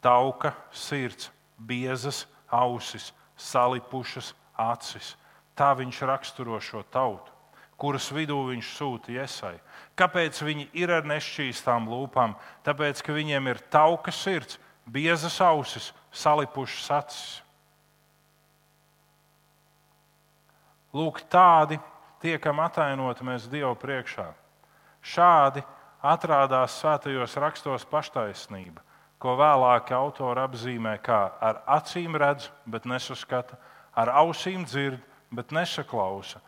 tauka, sirds, biezas, ausis, salipušas acis. Tā viņš raksturo šo tautu, kuras vidū viņš sūta iesai. Kāpēc viņi ir ar nešķīstām lūpām? Tāpēc, ka viņiem ir tauka sirds, biezas ausis, salipušas acis. Lūk, tādi tiekam atainoti mēs Dievu priekšā. Šādi atrādās svētajos rakstos paštaisnība, ko vēlāk autori apzīmē kā ar acīm redz, bet nesaskata, ar ausīm dzird, bet nesaklausa.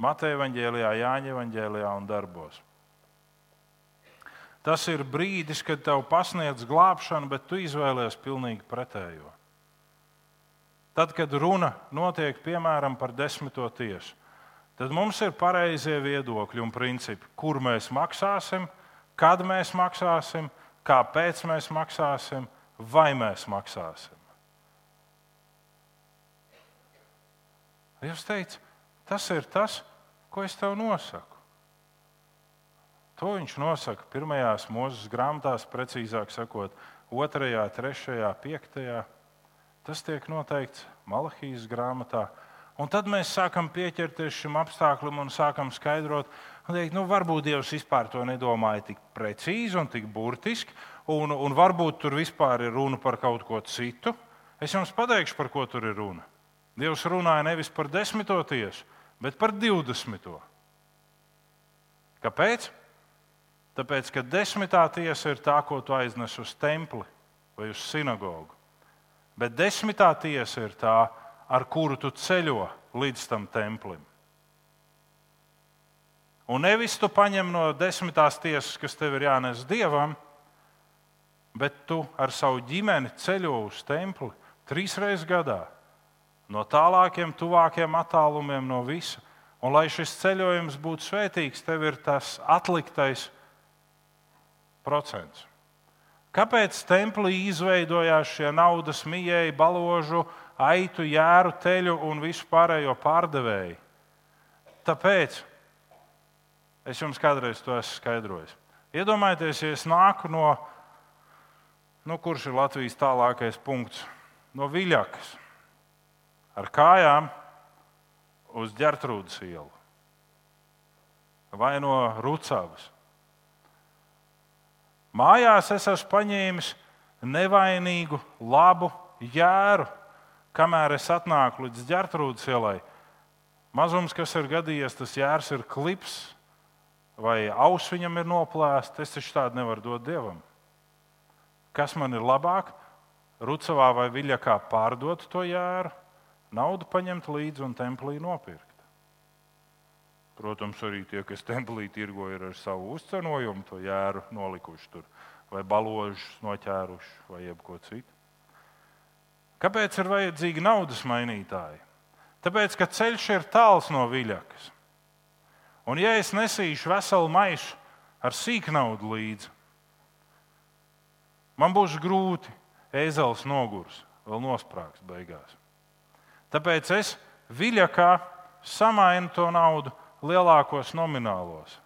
Mateja Vāģēlijā, Jāņa Vāģēlijā un darbos. Tas ir brīdis, kad tev pasniedz glābšanu, bet tu izvēlies pilnīgi pretējo. Tad, kad runa notiek piemēram par desmito tiesu, tad mums ir pareizie viedokļi un principi, kur mēs maksāsim, kad mēs maksāsim, kāpēc mēs maksāsim, vai mēs maksāsim. Jūs teicat, tas ir tas, ko es tev nosaku. To viņš nosaka pirmajās mūzes grāmatās, precīzāk sakot, otrajā, trešajā, piektajā. Tas tiek noteikts Malahijas grāmatā. Un tad mēs sākam pieķerties šim apstākļam un sākam skaidrot, teikt, nu, varbūt Dievs vispār to nedomāja tik precīzi un tik burtiski, un, un varbūt tur vispār ir runa par kaut ko citu. Es jums pateikšu, par ko tur ir runa. Dievs runāja nevis par desmito tiesu, bet par divdesmito. Kāpēc? Tāpēc, ka desmitā tiesa ir tā, ko tu aiznes uz templi vai uz sinagogu. Bet desmitā tiesa ir tā, ar kuru tu ceļo līdz tam templim. Un nevis tu paņem no desmitās tiesas, kas tev ir jānes dievam, bet tu ar savu ģimeni ceļo uz templi trīs reizes gadā, no tālākiem, tuvākiem attālumiem no visa. Un, lai šis ceļojums būtu svētīgs, tev ir tas atliktais procents. Kāpēc templī izveidojās šie naudas mīļēji, baložu, aitu, jēru, teļu un visu pārējo pārdevēju? Tāpēc es jums kādreiz to esmu skaidrojis. Iedomājieties, ja es nāku no, nu, kurš ir Latvijas tālākais punkts, no Viļakas, ar kājām uz ģērtrūdas ielu. Vai no Rucavas. Mājās es esmu paņēmis nevainīgu, labu jēru, kamēr es atnāku līdz ģērtrūdas ielai. Mazums, kas ir gadījies, tas jērs ir klips, vai aus viņam ir noplēsta. Es taču tādu nevaru dot dievam. Kas man ir labāk? Rucavā vai Viļakā pārdot to jēru, naudu paņemt līdzi un templī nopirkt. Protams, arī tie, kas templī tirgoja ar savu uzcenojumu, to jēru nolikuši tur, vai baložus noķēruši, vai jebko citu. Kāpēc ir vajadzīgi naudas mainītāji? Tāpēc, ka ceļš ir tāls no viļakas. Un, ja es nesīšu veselu maisu ar sīknaudu līdzi, man būs grūti, ēzelis nogurs, vēl nosprāgs beigās. Tāpēc es viļakā samainu to naudu lielākos nominālos.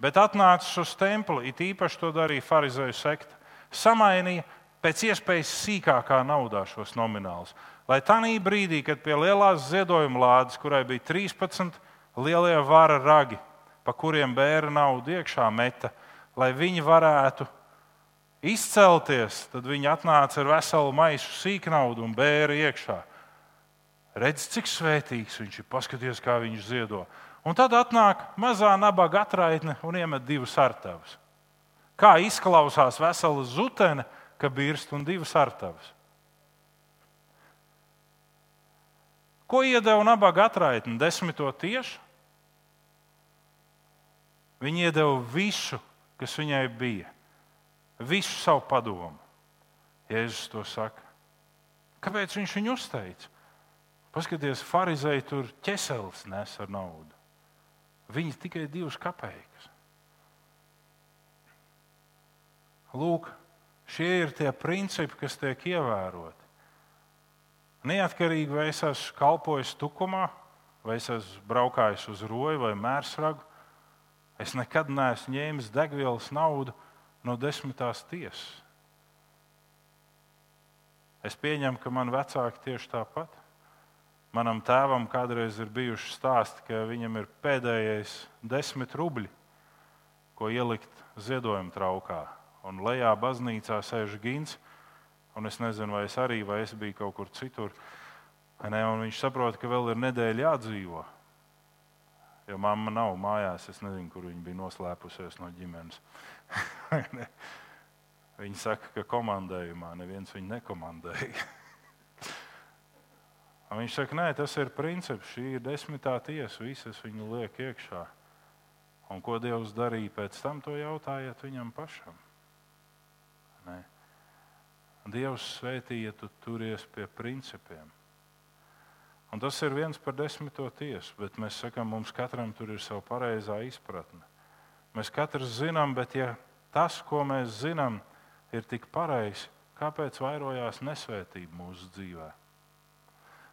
Bet atnācis uz templi, it īpaši to darīja Pharizēju sekta, samainīja pēc iespējas sīkākā naudā šos nominālus. Lai tajā brīdī, kad pie lielās ziedojuma lādes, kurai bija 13 lielie vara ragi, pa kuriem bēra naudu iekšā meta, lai viņi varētu izcelties, tad viņi atnāca ar veselu maisu sīknaudu un bēra iekšā. Redz, cik svētīgs viņš ir, paskaties, kā viņš ziedo. Un tad atnāk mazā nabaga atraitne un iemet divus artavus. Kā izklausās vesela zutene, ka birst un divas artavas? Ko iedeva nabaga atraitne? Desmito tieši. Viņa iedeva visu, kas viņai bija, visu savu padomu. Jēzus to saka. Kāpēc viņš viņu uzteica? Paskaties, Pharizēji tur ķeselis nes ar naudu. Viņi tikai divas kapeikas. Lūk, šie ir tie principi, kas tiek ievēroti. Neatkarīgi vai es esmu kalpojis tukumā, vai es esmu braukājis uz roju vai mērsragu, es nekad neesmu ņēmis degvielas naudu no desmitās tiesas. Es pieņemu, ka man vecāki tieši tāpat. Manam tēvam kādreiz ir bijuši stāsti, ka viņam ir pēdējais desmit rubļi, ko ielikt ziedojuma traukā. Un lejā baznīcā sēž gins, un es nezinu, vai es arī vai es biju kaut kur citur. Ne, viņš saprot, ka vēl ir nedēļa jādzīvo. Jo mamma nav mājās, es nezinu, kur viņa bija noslēpusies no ģimenes. viņa saka, ka komandējumā neviens viņu nekomandēja. Viņš saka, nē, tas ir princips, šī ir desmitā tiesa, visas viņu liek iekšā. Un ko Dievs darīja pēc tam, to jautājiet viņam pašam. Nē. Dievs svētīja, ja tu turies pie principiem. Un tas ir viens par desmito tiesu, bet mēs sakām, mums katram tur ir sava pareizā izpratne. Mēs katrs zinām, bet ja tas, ko mēs zinām, ir tik pareizi, kāpēc vairojās nesvētība mūsu dzīvēm?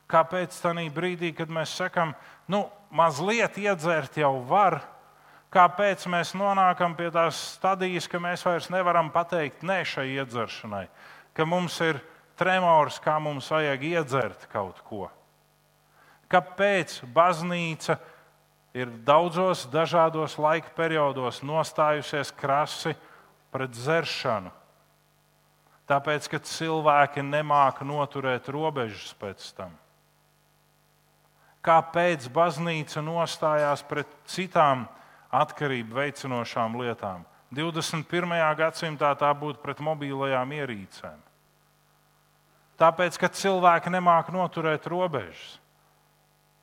Kāpēc tādā brīdī, kad mēs sakām, nu, mazliet iedzert jau var, kāpēc mēs nonākam pie tās stadijas, ka mēs vairs nevaram pateikt nē šai iedzeršanai, ka mums ir tremors, kā mums vajag iedzert kaut ko? Kāpēc baznīca ir daudzos dažādos laika periodos nostājusies krasi pret zeršanu? Tāpēc, ka cilvēki nemāca noturēt robežas pēc tam kāpēc baznīca nostājās pret citām atkarību veicinošām lietām. 21. gadsimtā tā būtu pret mobilajām ierīcēm. Tāpēc, ka cilvēki nemāķi noturēt robežas.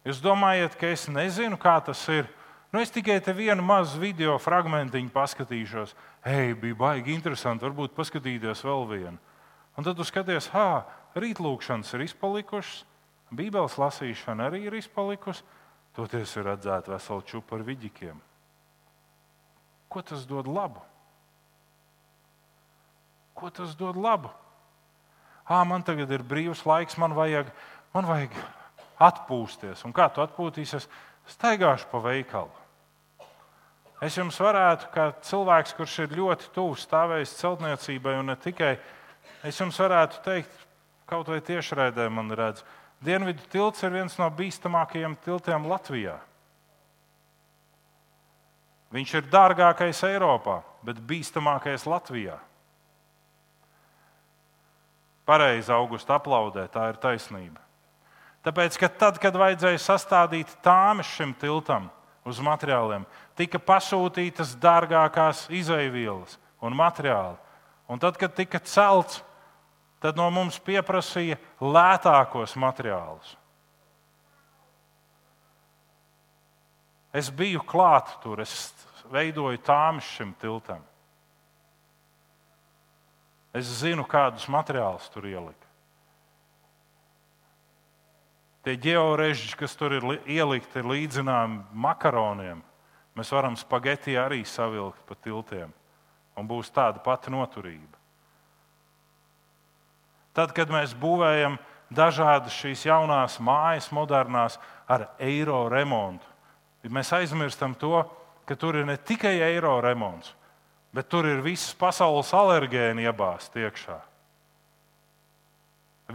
Jūs domājat, ka es nezinu, kā tas ir? Nu, es tikai te vienu mazu video fragment paskatīšos. Hei, bija baigi interesanti, varbūt paskatīties vēl vienu. Un tad jūs skaties, ah, rītlūkšanas ir izpalikušas, Bībeles lasīšana arī ir izpalikusi, toties ir redzēta vesela čūpa ar viģikiem. Ko tas dod labu? Ko tas dod labu? À, man tagad ir brīvs laiks, man vajag, man vajag atpūsties. Un kā tu atpūtīsies? Staigāšu pa veikalu. Es jums varētu, kā cilvēks, kurš ir ļoti tuvu stāvējis celtniecībai, un ne tikai, es jums varētu teikt, kaut vai tiešraidē man redz, Dienvidu tilts ir viens no bīstamākajiem tiltiem Latvijā. Viņš ir dārgākais Eiropā. bet bīstamākais Latvijā. Pareizi augusta aplaudē, tā ir taisnība. Tāpēc, ka tad, kad vajadzēja sastādīt tāmas šim tiltam uz materiāliem, tika pasūtītas dārgākās izaivielas un materiāli. Un tad, kad tika celts, tad no mums pieprasīja lētākos materiālus. Es biju klāt tur, es veidoju tāmas šim tiltam. Es zinu, kādus materiālus tur ielikt. Tie georeži, kas tur ir ielikti, ir līdzināmi makaroniem. Mēs varam spagetti arī savilkt pa tiltiem, un būs tāda pati noturība. Tad, kad mēs būvējam dažādas šīs jaunās mājas, modernās, ar eiro remontu, mēs aizmirstam to, ka tur ir ne tikai eiro remonts, bet tur ir visas pasaules alergēni iebāzti iekšā.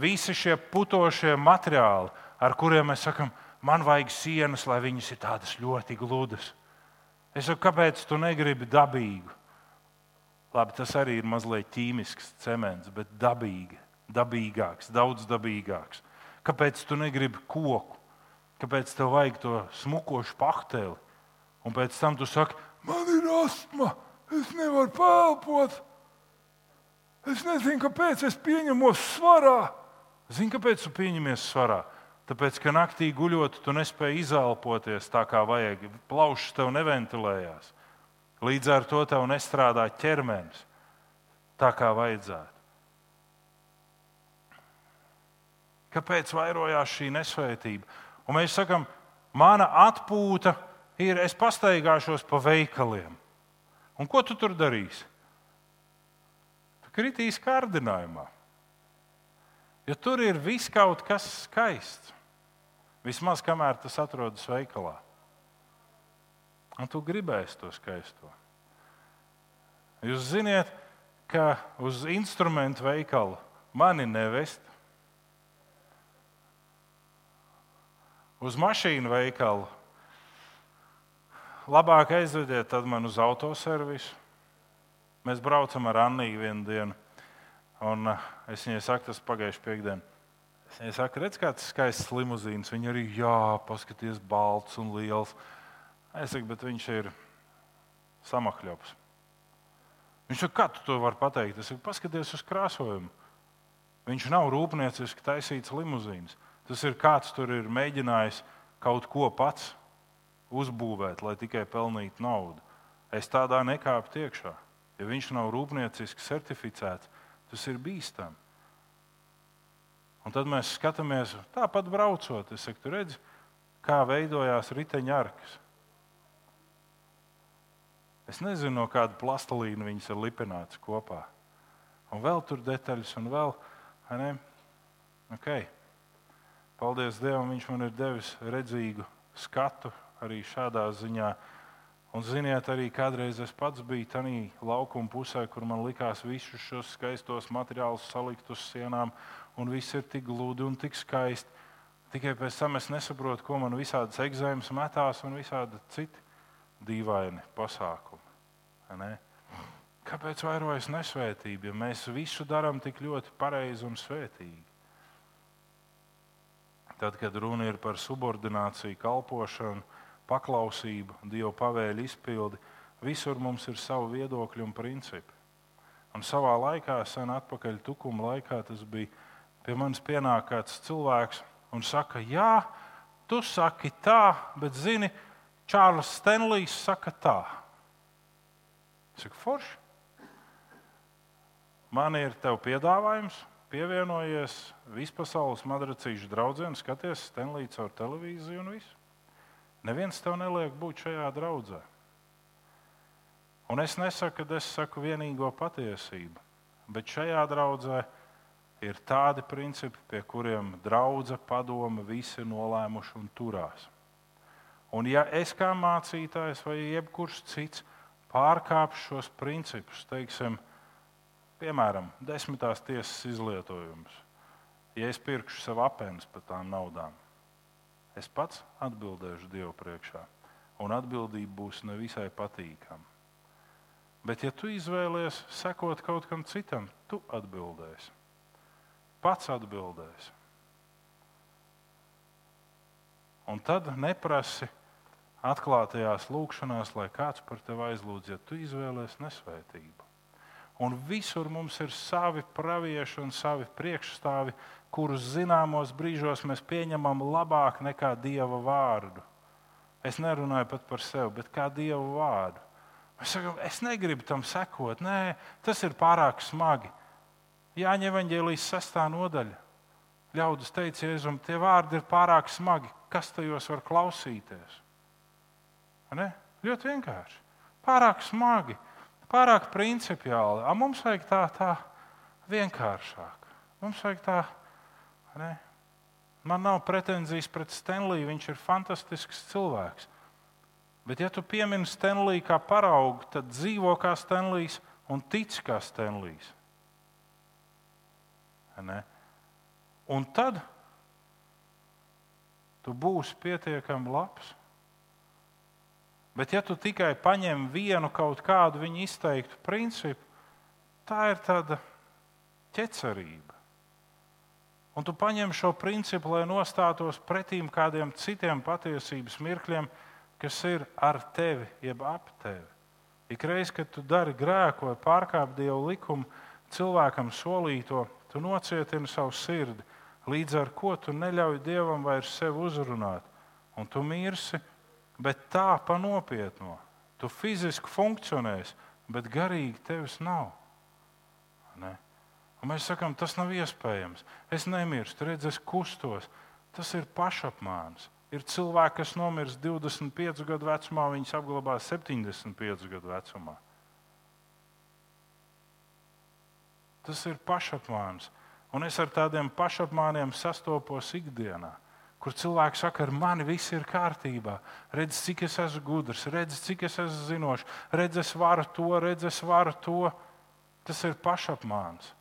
Visi šie putošie materiāli, ar kuriem mēs sakām, man vajag sienas, lai viņas ir tādas ļoti gludas. Es saku, kāpēc tu negribi dabīgu? Labi, tas arī ir mazliet ķīmisks cements, bet dabīgi, dabīgāks, daudz dabīgāks. Kāpēc tu negribi koku? Kāpēc tev vajag to smukošu pahteli? Un pēc tam tu saki, man ir astma, es nevaru pelpot. Es nezinu, kāpēc es pieņemos svarā. Zini, kāpēc tu pieņemies svarā? Tāpēc, ka naktī guļot, tu nespēji izelpoties tā, kā vajag. Plaušas tev neventilējās. Līdz ar to tev nestrādā ķermenis tā, kā vajadzētu. Kāpēc vairojās šī nesvētība? Un mēs sakām, mana atpūta ir, es pastaigāšos pa veikaliem. Un ko tu tur darīsi? Tu kritīsi kārdinājumā. Jo tur ir viss kaut kas skaists. Vismaz kamēr tas atrodas veikalā. Un tu gribēsi to skaisto. Jūs zināt, ka uz instrumentu veikalu mani nevest. Uz mašīnu veikalu labāk aizvediet man uz autoservisu. Mēs braucam ar Anniju vienu dienu, un eh, es viņai saku, tas pagājušajā piekdienā. Es saku, redz, kāds skaists limuzīns. Viņa arī, jā, paskaties, balts un liels. Es saku, bet viņš ir samakļops. Viņš saka, kā tu to vari pateikt? Es saku, paskaties uz krāsojumu. Viņš nav rūpnieciski taisīts limuzīns. Tas ir kāds tur ir mēģinājis kaut ko pats uzbūvēt, lai tikai pelnītu naudu. Es tādā nekāpu iekšā. Ja viņš nav rūpnieciski certificēts, tas ir bīstami. Un tad mēs skatāmies, tāpat braucot, es saku, redz, kā veidojās riteņarkas. Es nezinu, no kāda plastelīna viņas ir lipināts kopā. Un vēl tur detaļas, un vēl. Okay. Paldies Dievam, Viņš man ir devis redzīgu skatu arī šādā ziņā. Un, ziniet, arī kādreiz es pats biju tajā laukuma pusē, kur man likās visus šos skaistos materiālus salikt uz sienām, un viss ir tik gludi un tik skaisti. Tikai pēc tam es nesaprotu, ko man visādas eksāmenes metās un visādi citi dīvaini pasākumi. Ne? Kāpēc vairojas nesvētība, ja mēs visu darām tik ļoti pareizi un svētīgi? Tad, kad runa ir par subordināciju, kalpošanu, paklausību, Dieva pavēļu izpildi, visur mums ir savi viedokļi un principi. Un savā laikā, sen atpakaļ, tukuma laikā, tas bija pie manis pienāk kāds cilvēks un saka, jā, tu saki tā, bet zini, Čārlis Stenlijs saka tā. Saku, forši. Man ir tev piedāvājums, pievienojies vispasaules madracīšu draugiem, skaties Stenlīds caur televīziju un visu. Neviens tev neliek būt šajā draudzē. Un es nesaku, ka es saku vienīgo patiesību, bet šajā draudzē ir tādi principi, pie kuriem draudzene, padome, visi nolēmuši un turās. Un ja es kā mācītājs vai jebkurš cits pārkāpšu šos principus, teiksim, piemēram, desmitās tiesas izlietojumus, ja es pirkšu sev apēnus par tām naudām, es pats atbildēšu Dievu priekšā, un atbildība būs nevisai patīkama. Bet, ja tu izvēlies sekot kaut kam citam, tu atbildēsi. Pats atbildēsi. Un tad neprasi atklātajās lūkšanās, lai kāds par tevi aizlūdz, ja tu izvēlēsies nesvētību. Un visur mums ir savi pravieši un savi priekšstāvi, kurus zināmos brīžos mēs pieņemam labāk nekā Dieva vārdu. Es nerunāju pat par sevi, bet kā Dieva vārdu. Mēs sakām, es negribu tam sekot. Nē, tas ir pārāk smagi. Jāņem evanģēlijas sestā nodaļa. Ļaudis teica, Jēzum, tie vārdi ir pārāk smagi. Kas tajos var klausīties? Ne? Ļoti vienkārši. Pārāk smagi, pārāk principiāli. A, mums vajag tā, tā vienkāršāk. Mums vajag tā. Ne? Man nav pretenzijas pret Stenliju. Viņš ir fantastisks cilvēks. Bet, ja tu piemini Stenliju kā paraugu, tad dzīvo kā Stenlijs un tic kā Stenlijs. Ne? Un tad tu būsi pietiekami labs. Bet, ja tu tikai paņem vienu kaut kādu viņa izteiktu principu, tā ir tāda ķecerība. Un tu paņem šo principu, lai nostātos pretīm kādiem citiem patiesības mirkļiem, kas ir ar tevi, jeb ap tevi. Ik reiz, kad tu dari grēku vai pārkāp dievu likumu, cilvēkam solīto, tu nocietini savu sirdi, līdz ar ko tu neļauj dievam vairs sevi uzrunāt. Un tu mirsi, bet tā pa nopietno. Tu fiziski funkcionēsi, bet garīgi tevis nav. Ne? Un mēs sakām, tas nav iespējams. Es nemirstu, redz, es kustos. Tas ir pašapmāns. Ir cilvēki, kas nomirst 25 gadu vecumā, viņas apglabā 75 gadu vecumā. Tas ir pašapmāns. Un es ar tādiem pašapmāniem sastopos ikdienā, kur cilvēki saka, ar mani viss ir kārtībā. Redz, cik es esmu gudrs, redz, cik es esmu zinošs, redz, es varu to, redz, es varu to. Tas ir pašapmāns.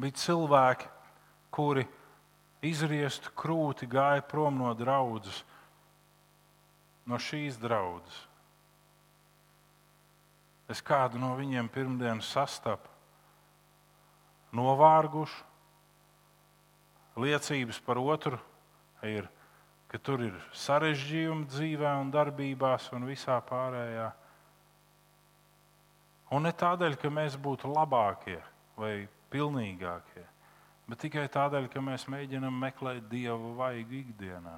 bija cilvēki, kuri izriestu krūti gāja prom no draudzes, no šīs draudzes. Es kādu no viņiem pirmdien sastapu, novārgušu. Liecības par otru ir, ka tur ir sarežģījumi dzīvē, un darbībās un visā pārējā. Un ne tādēļ, ka mēs būtu labākie vai pilnīgākie, bet tikai tādēļ, ka mēs mēģinām meklēt dievu vaigu ikdienā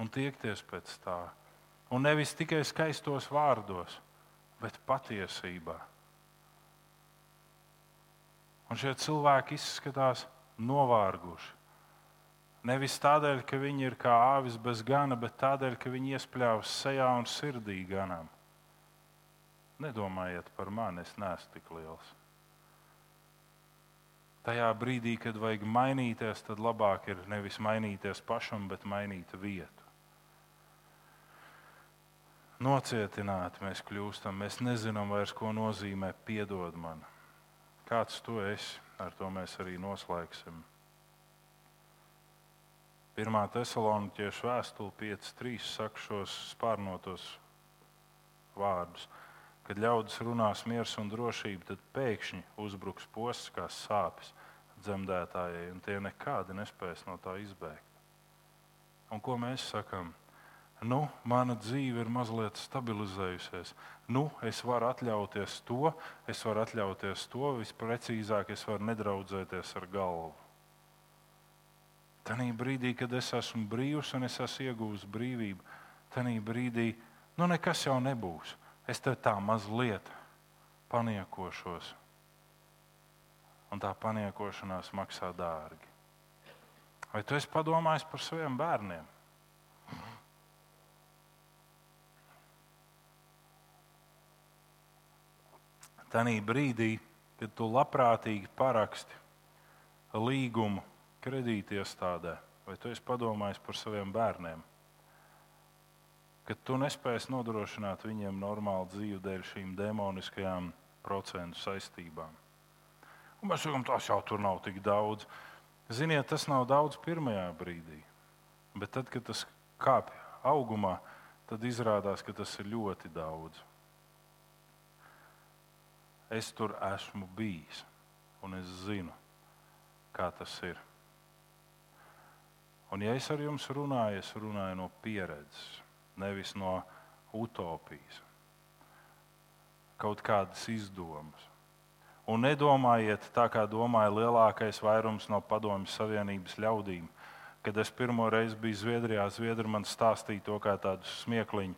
un tiekties pēc tā. Un nevis tikai skaistos vārdos, bet patiesībā. Un šie cilvēki izskatās novārguši. Nevis tādēļ, ka viņi ir kā āvis bez gana, bet tādēļ, ka viņi iespļāvas sejā un sirdī ganam. Nedomājiet par mani, es neesmu tik liels tajā brīdī, kad vajag mainīties, tad labāk ir nevis mainīties pašam, bet mainīt vietu. Nocietināti mēs kļūstam, mēs nezinām vairs, ko nozīmē piedod man. Kāds tu esi, ar to mēs arī noslēgsim. Pirmā tesaloniķiešu vēstule 5.3 saka šos spārnotos vārdus. Kad ļaudis runās miers un drošība, tad pēkšņi uzbruks posts kā sāpes dzemdētājai, un tie nekādi nespēs no tā izbēgt. Un ko mēs sakām? Nu, mana dzīve ir mazliet stabilizējusies. Nu, es varu atļauties to, es varu atļauties to, visprecīzāk, es varu nedraudzēties ar galvu. Tanī brīdī, kad es esmu brīvs un es esmu iegūmis brīvību, tanī brīdī nu, nekas jau nebūs es te tā mazliet paniekošos. Un tā paniekošanās maksā dārgi. Vai tu esi padomājis par saviem bērniem? Tanī brīdī, kad tu labprātīgi paraksti līgumu kredītiestādē, vai tu esi padomājis par saviem bērniem? ka tu nespēsi nodrošināt viņiem normālu dzīvi dēļ šīm demoniskajām procentu saistībām. Un mēs sakām, tas jau tur nav tik daudz. Ziniet, tas nav daudz pirmajā brīdī, bet tad, kad tas kāpj augumā, tad izrādās, ka tas ir ļoti daudz. Es tur esmu bijis, un es zinu, kā tas ir. Un, ja es ar jums runāju, es runāju no pieredzes, nevis no utopijas, kaut kādas izdomas. Un nedomājiet tā, kā domāja lielākais vairums no Padomju Savienības ļaudīm. Kad es pirmo reizi biju Zviedrijā, Zviedri man stāstīja to kā tādu smiekliņu,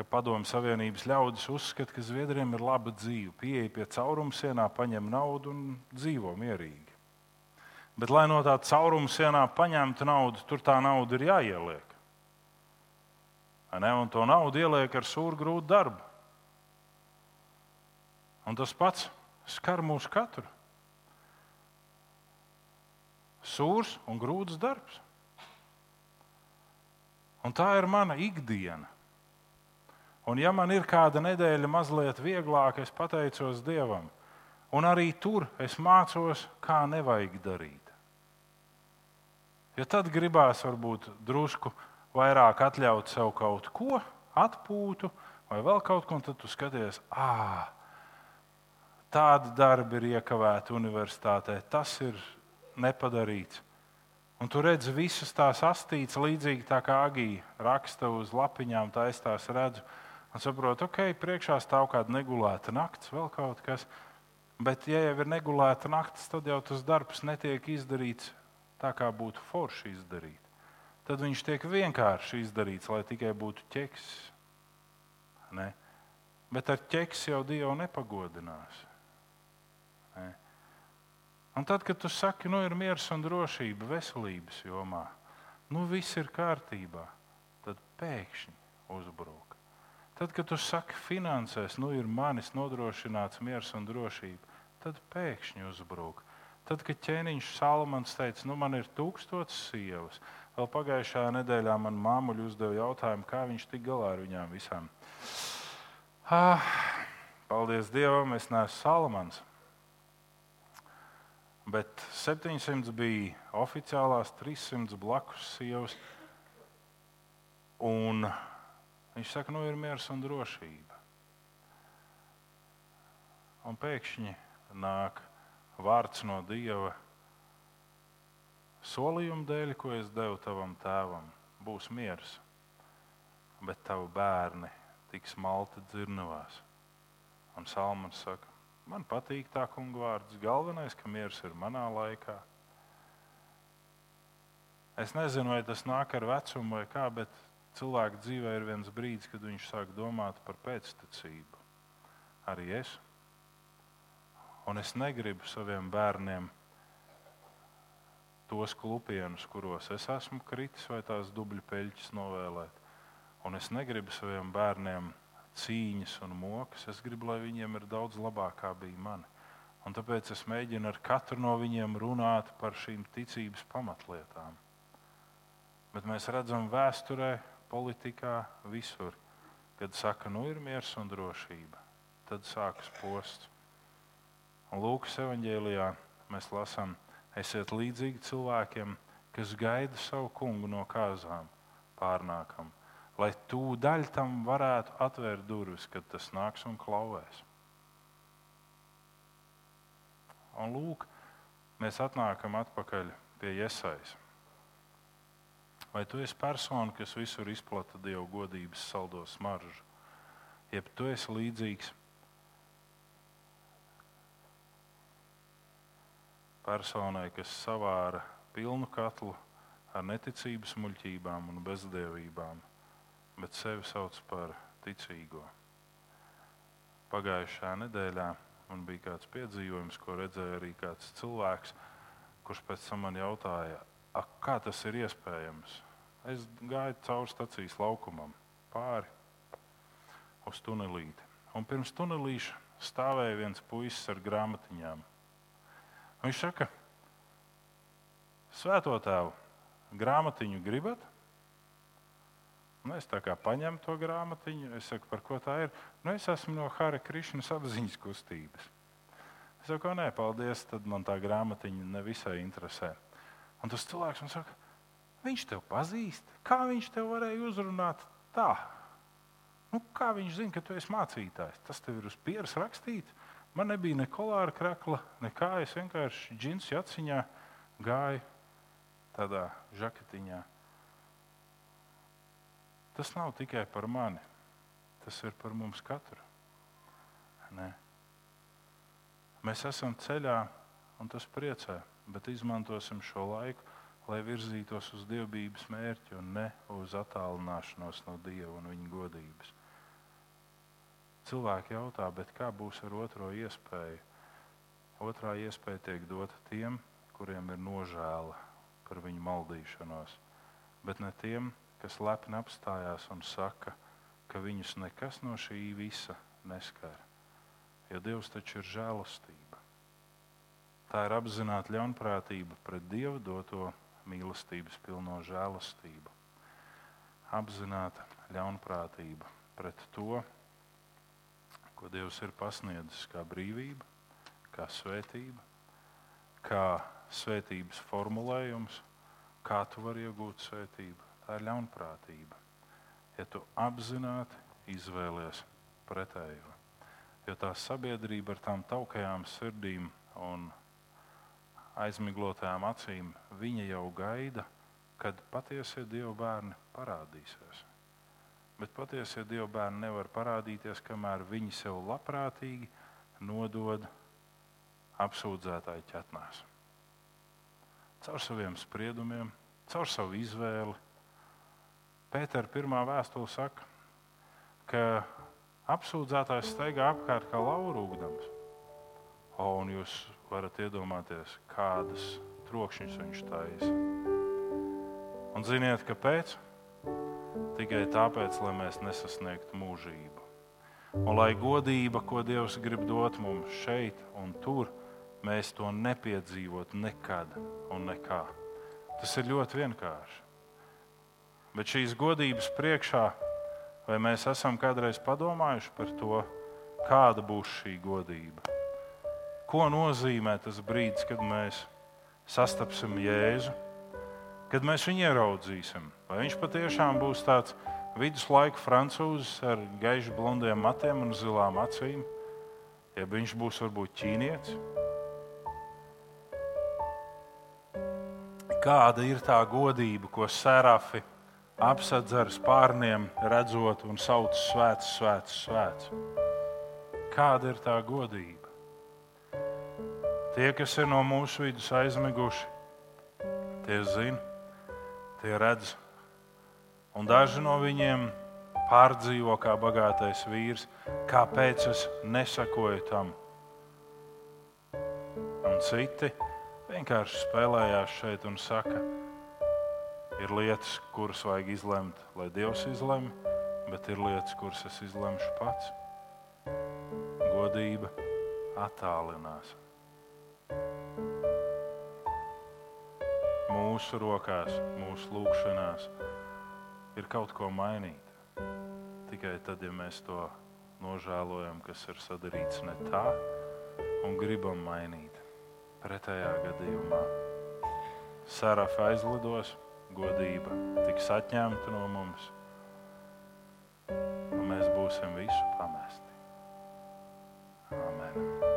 ka Padomju Savienības ļaudis uzskata, ka Zviedriem ir laba dzīve. Pieeja pie cauruma sienā, paņem naudu un dzīvo mierīgi. Bet, lai no tā cauruma sienā paņemtu naudu, tur tā nauda ir jāieliek. Ne? Un to naudu ieliek ar sūru grūtu darbu. Un tas pats skar mūs katru. Sūrs un grūts darbs. Un tā ir mana ikdiena. Un, ja man ir kāda nedēļa mazliet vieglāka, es pateicos Dievam. Un arī tur es mācos, kā nevajag darīt. Jo tad gribās varbūt drusku vairāk atļaut sev kaut ko, atpūtu vai vēl kaut ko, tad tu skaties, ah, tādi darbi ir iekavēti universitātē, tas ir nepadarīts. Un tu redzi visas tās astītes, līdzīgi tā kā Agija raksta uz lapiņām, tā es tās redzu. Un saprotu, ok, priekšā stāv kāda negulēta naktis, vēl kaut kas. Bet, ja jau ir negulēta naktis, tad jau tas darbs netiek izdarīts tā, kā būtu forši izdarīt. Tad viņš tiek vienkārši izdarīts, lai tikai būtu ķeks. Ne? Bet ar ķeksu jau Dievu nepagodinās. Ne? Un tad, kad tu saki, nu ir miers un drošība veselības jomā, nu viss ir kārtībā, tad pēkšņi uzbrūk. Tad, kad tu saki, finansēs, nu ir manis nodrošināts miers un drošība, tad pēkšņi uzbrūk. Tad, kad ķēniņš Salamans teica, nu man ir tūkstots sievas, vēl pagājušajā nedēļā man māmuļi uzdeva jautājumu, kā viņš tik galā ar viņām visām. Ah, paldies Dievam, es neesmu Salamans. Bet 700 bija oficiālās, 300 blakus sievas. Un viņš saka, nu ir miers un drošība. Un pēkšņi nāk vārds no Dieva. Solījumu dēļ, ko es devu tavam tēvam, būs miers, bet tavi bērni tiks malti dzirnavās. Un Salmans saka, Man patīk tā kunga vārds. Galvenais, ka miers ir manā laikā. Es nezinu, vai tas nāk ar vecumu vai kā, bet cilvēka dzīvē ir viens brīdis, kad viņš sāk domāt par pēctecību. Arī es. Un es negribu saviem bērniem tos klupienus, kuros es esmu kritis, vai tās dubļu peļķes novēlēt. Un es negribu saviem bērniem cīņas un mokas. Es gribu, lai viņiem ir daudz labāk, kā bija man. Un tāpēc es mēģinu ar katru no viņiem runāt par šīm ticības pamatlietām. Bet mēs redzam vēsturē, politikā, visur, kad saka, nu ir miers un drošība. Tad sākas posts. Un Lūkas evanģēlijā mēs lasām, esiet līdzīgi cilvēkiem, kas gaida savu kungu no kāzām pārnākam lai tūdaļ tam varētu atvērt durvis, kad tas nāks un klauvēs. Un lūk, mēs atnākam atpakaļ pie iesaistas. Vai tu esi persona, kas visur izplata dievu godības saldo smaržu, jeb tu esi līdzīgs personai, kas savāra pilnu katlu ar neticības muļķībām un bezdievībām, bet sevi sauc par ticīgo. Pagājušajā nedēļā man bija kāds piedzīvojums, ko redzēja arī kāds cilvēks, kurš pēc tam man jautāja, kā tas ir iespējams. Es gāju cauri stācijas laukumam, pāri uz tunelīti. Un pirms tunelīša stāvēja viens puisis ar grāmatiņām. Viņš saka, Svēto tēvu, grāmatiņu gribat? Nu, es tā kā paņemu to grāmatiņu, es saku, par ko tā ir. Nu, es esmu no Hara Krišnas apziņas kustības. Es saku, nē, paldies, tad man tā grāmatiņa nevisai interesē. Un tas cilvēks man saka, viņš tev pazīst. Kā viņš tev varēja uzrunāt tā? Nu, kā viņš zina, ka tu esi mācītājs? Tas tev ir uz pieres rakstīts. Man nebija ne kolāra krakla, nekā. Es vienkārši džins jaciņā gāju tādā žaketiņā. Tas nav tikai par mani, tas ir par mums katru. Ne? Mēs esam ceļā, un tas priecē, bet izmantosim šo laiku, lai virzītos uz dievbijības mērķi un ne uz attālināšanos no Dieva un viņa godības. Cilvēki jautā, kā būs ar otro iespēju? Otrā iespēja tiek dota tiem, kuriem ir nožēla par viņu maldīšanos, bet ne tiem, kas lepni apstājās un saka, ka viņus nekas no šī visa neskar. Jo Dievs taču ir žēlastība. Tā ir apzināta ļaunprātība pret Dievu doto mīlestības pilno žēlastību. Apzināta ļaunprātība pret to, ko Dievs ir pasniedzis kā brīvība, kā svētība, kā svētības formulējums, kā tu vari iegūt svētību. Tā ir ļaunprātība. Ja tu apzināti izvēlies pretējo, jo tā sabiedrība ar tām taukajām sirdīm un aizmiglotajām acīm, viņa jau gaida, kad patiesie dievu bērni parādīsies. Bet patiesie dievu bērni nevar parādīties, kamēr viņi sev labprātīgi nodod apsūdzētāju ķetnēs. Caur saviem spriedumiem, caur savu izvēli. Pētera pirmā vēstule saka, ka apsūdzētājs staigā apkārt kā lauru ugdams. O, un jūs varat iedomāties, kādas trokšņus viņš taisa. Un ziniet, kāpēc? Tikai tāpēc, lai mēs nesasniegtu mūžību. Un lai godība, ko Dievs grib dot mums šeit un tur, mēs to nepiedzīvotu nekad un nekā. Tas ir ļoti vienkārši. Bet šīs godības priekšā, vai mēs esam kādreiz padomājuši par to, kāda būs šī godība? Ko nozīmē tas brīdis, kad mēs sastapsim Jēzu, kad mēs viņu ieraudzīsim. Vai viņš patiešām būs tāds viduslaiku francūzis ar gaišu blondiem matiem un zilām acīm, ja viņš būs varbūt ķīnietis? Kāda ir tā godība, ko serafi apsedz ar spārniem, redzot un sauc svēts, svēts, svēts? Kāda ir tā godība? Tie, kas ir no mūsu vidus aizmiguši, tie zina, tie redz. Un daži no viņiem pārdzīvo kā bagātais vīrs, kāpēc es nesakoju tam. Un citi vienkārši spēlējās šeit un saka, ir lietas, kuras vajag izlemt, lai Dievs izlemj, bet ir lietas, kuras es izlemšu pats. Godība attālinās. Mūsu rokās, mūsu lūgšanās ir kaut ko mainīt. Tikai tad, ja mēs to nožēlojam, kas ir sadarīts ne tā, un gribam mainīt. Pretējā gadījumā sarafa aizlidos, godība tiks atņemta no mums, un mēs būsim visu pamesti. Amen.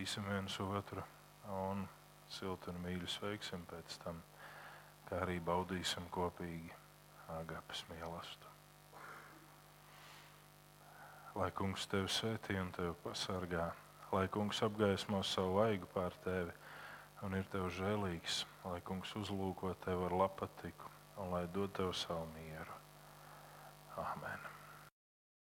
gaidīsim viens otru un silti un mīļi sveiksim pēc tam, kā arī baudīsim kopīgi agapas mīlestību. Lai kungs tevi svētī un tevi pasargā, lai kungs apgaismo savu aigu pār tevi un ir tev žēlīgs, lai kungs uzlūko tevi ar lapatiku un lai dod tev savu mieru. Āmen!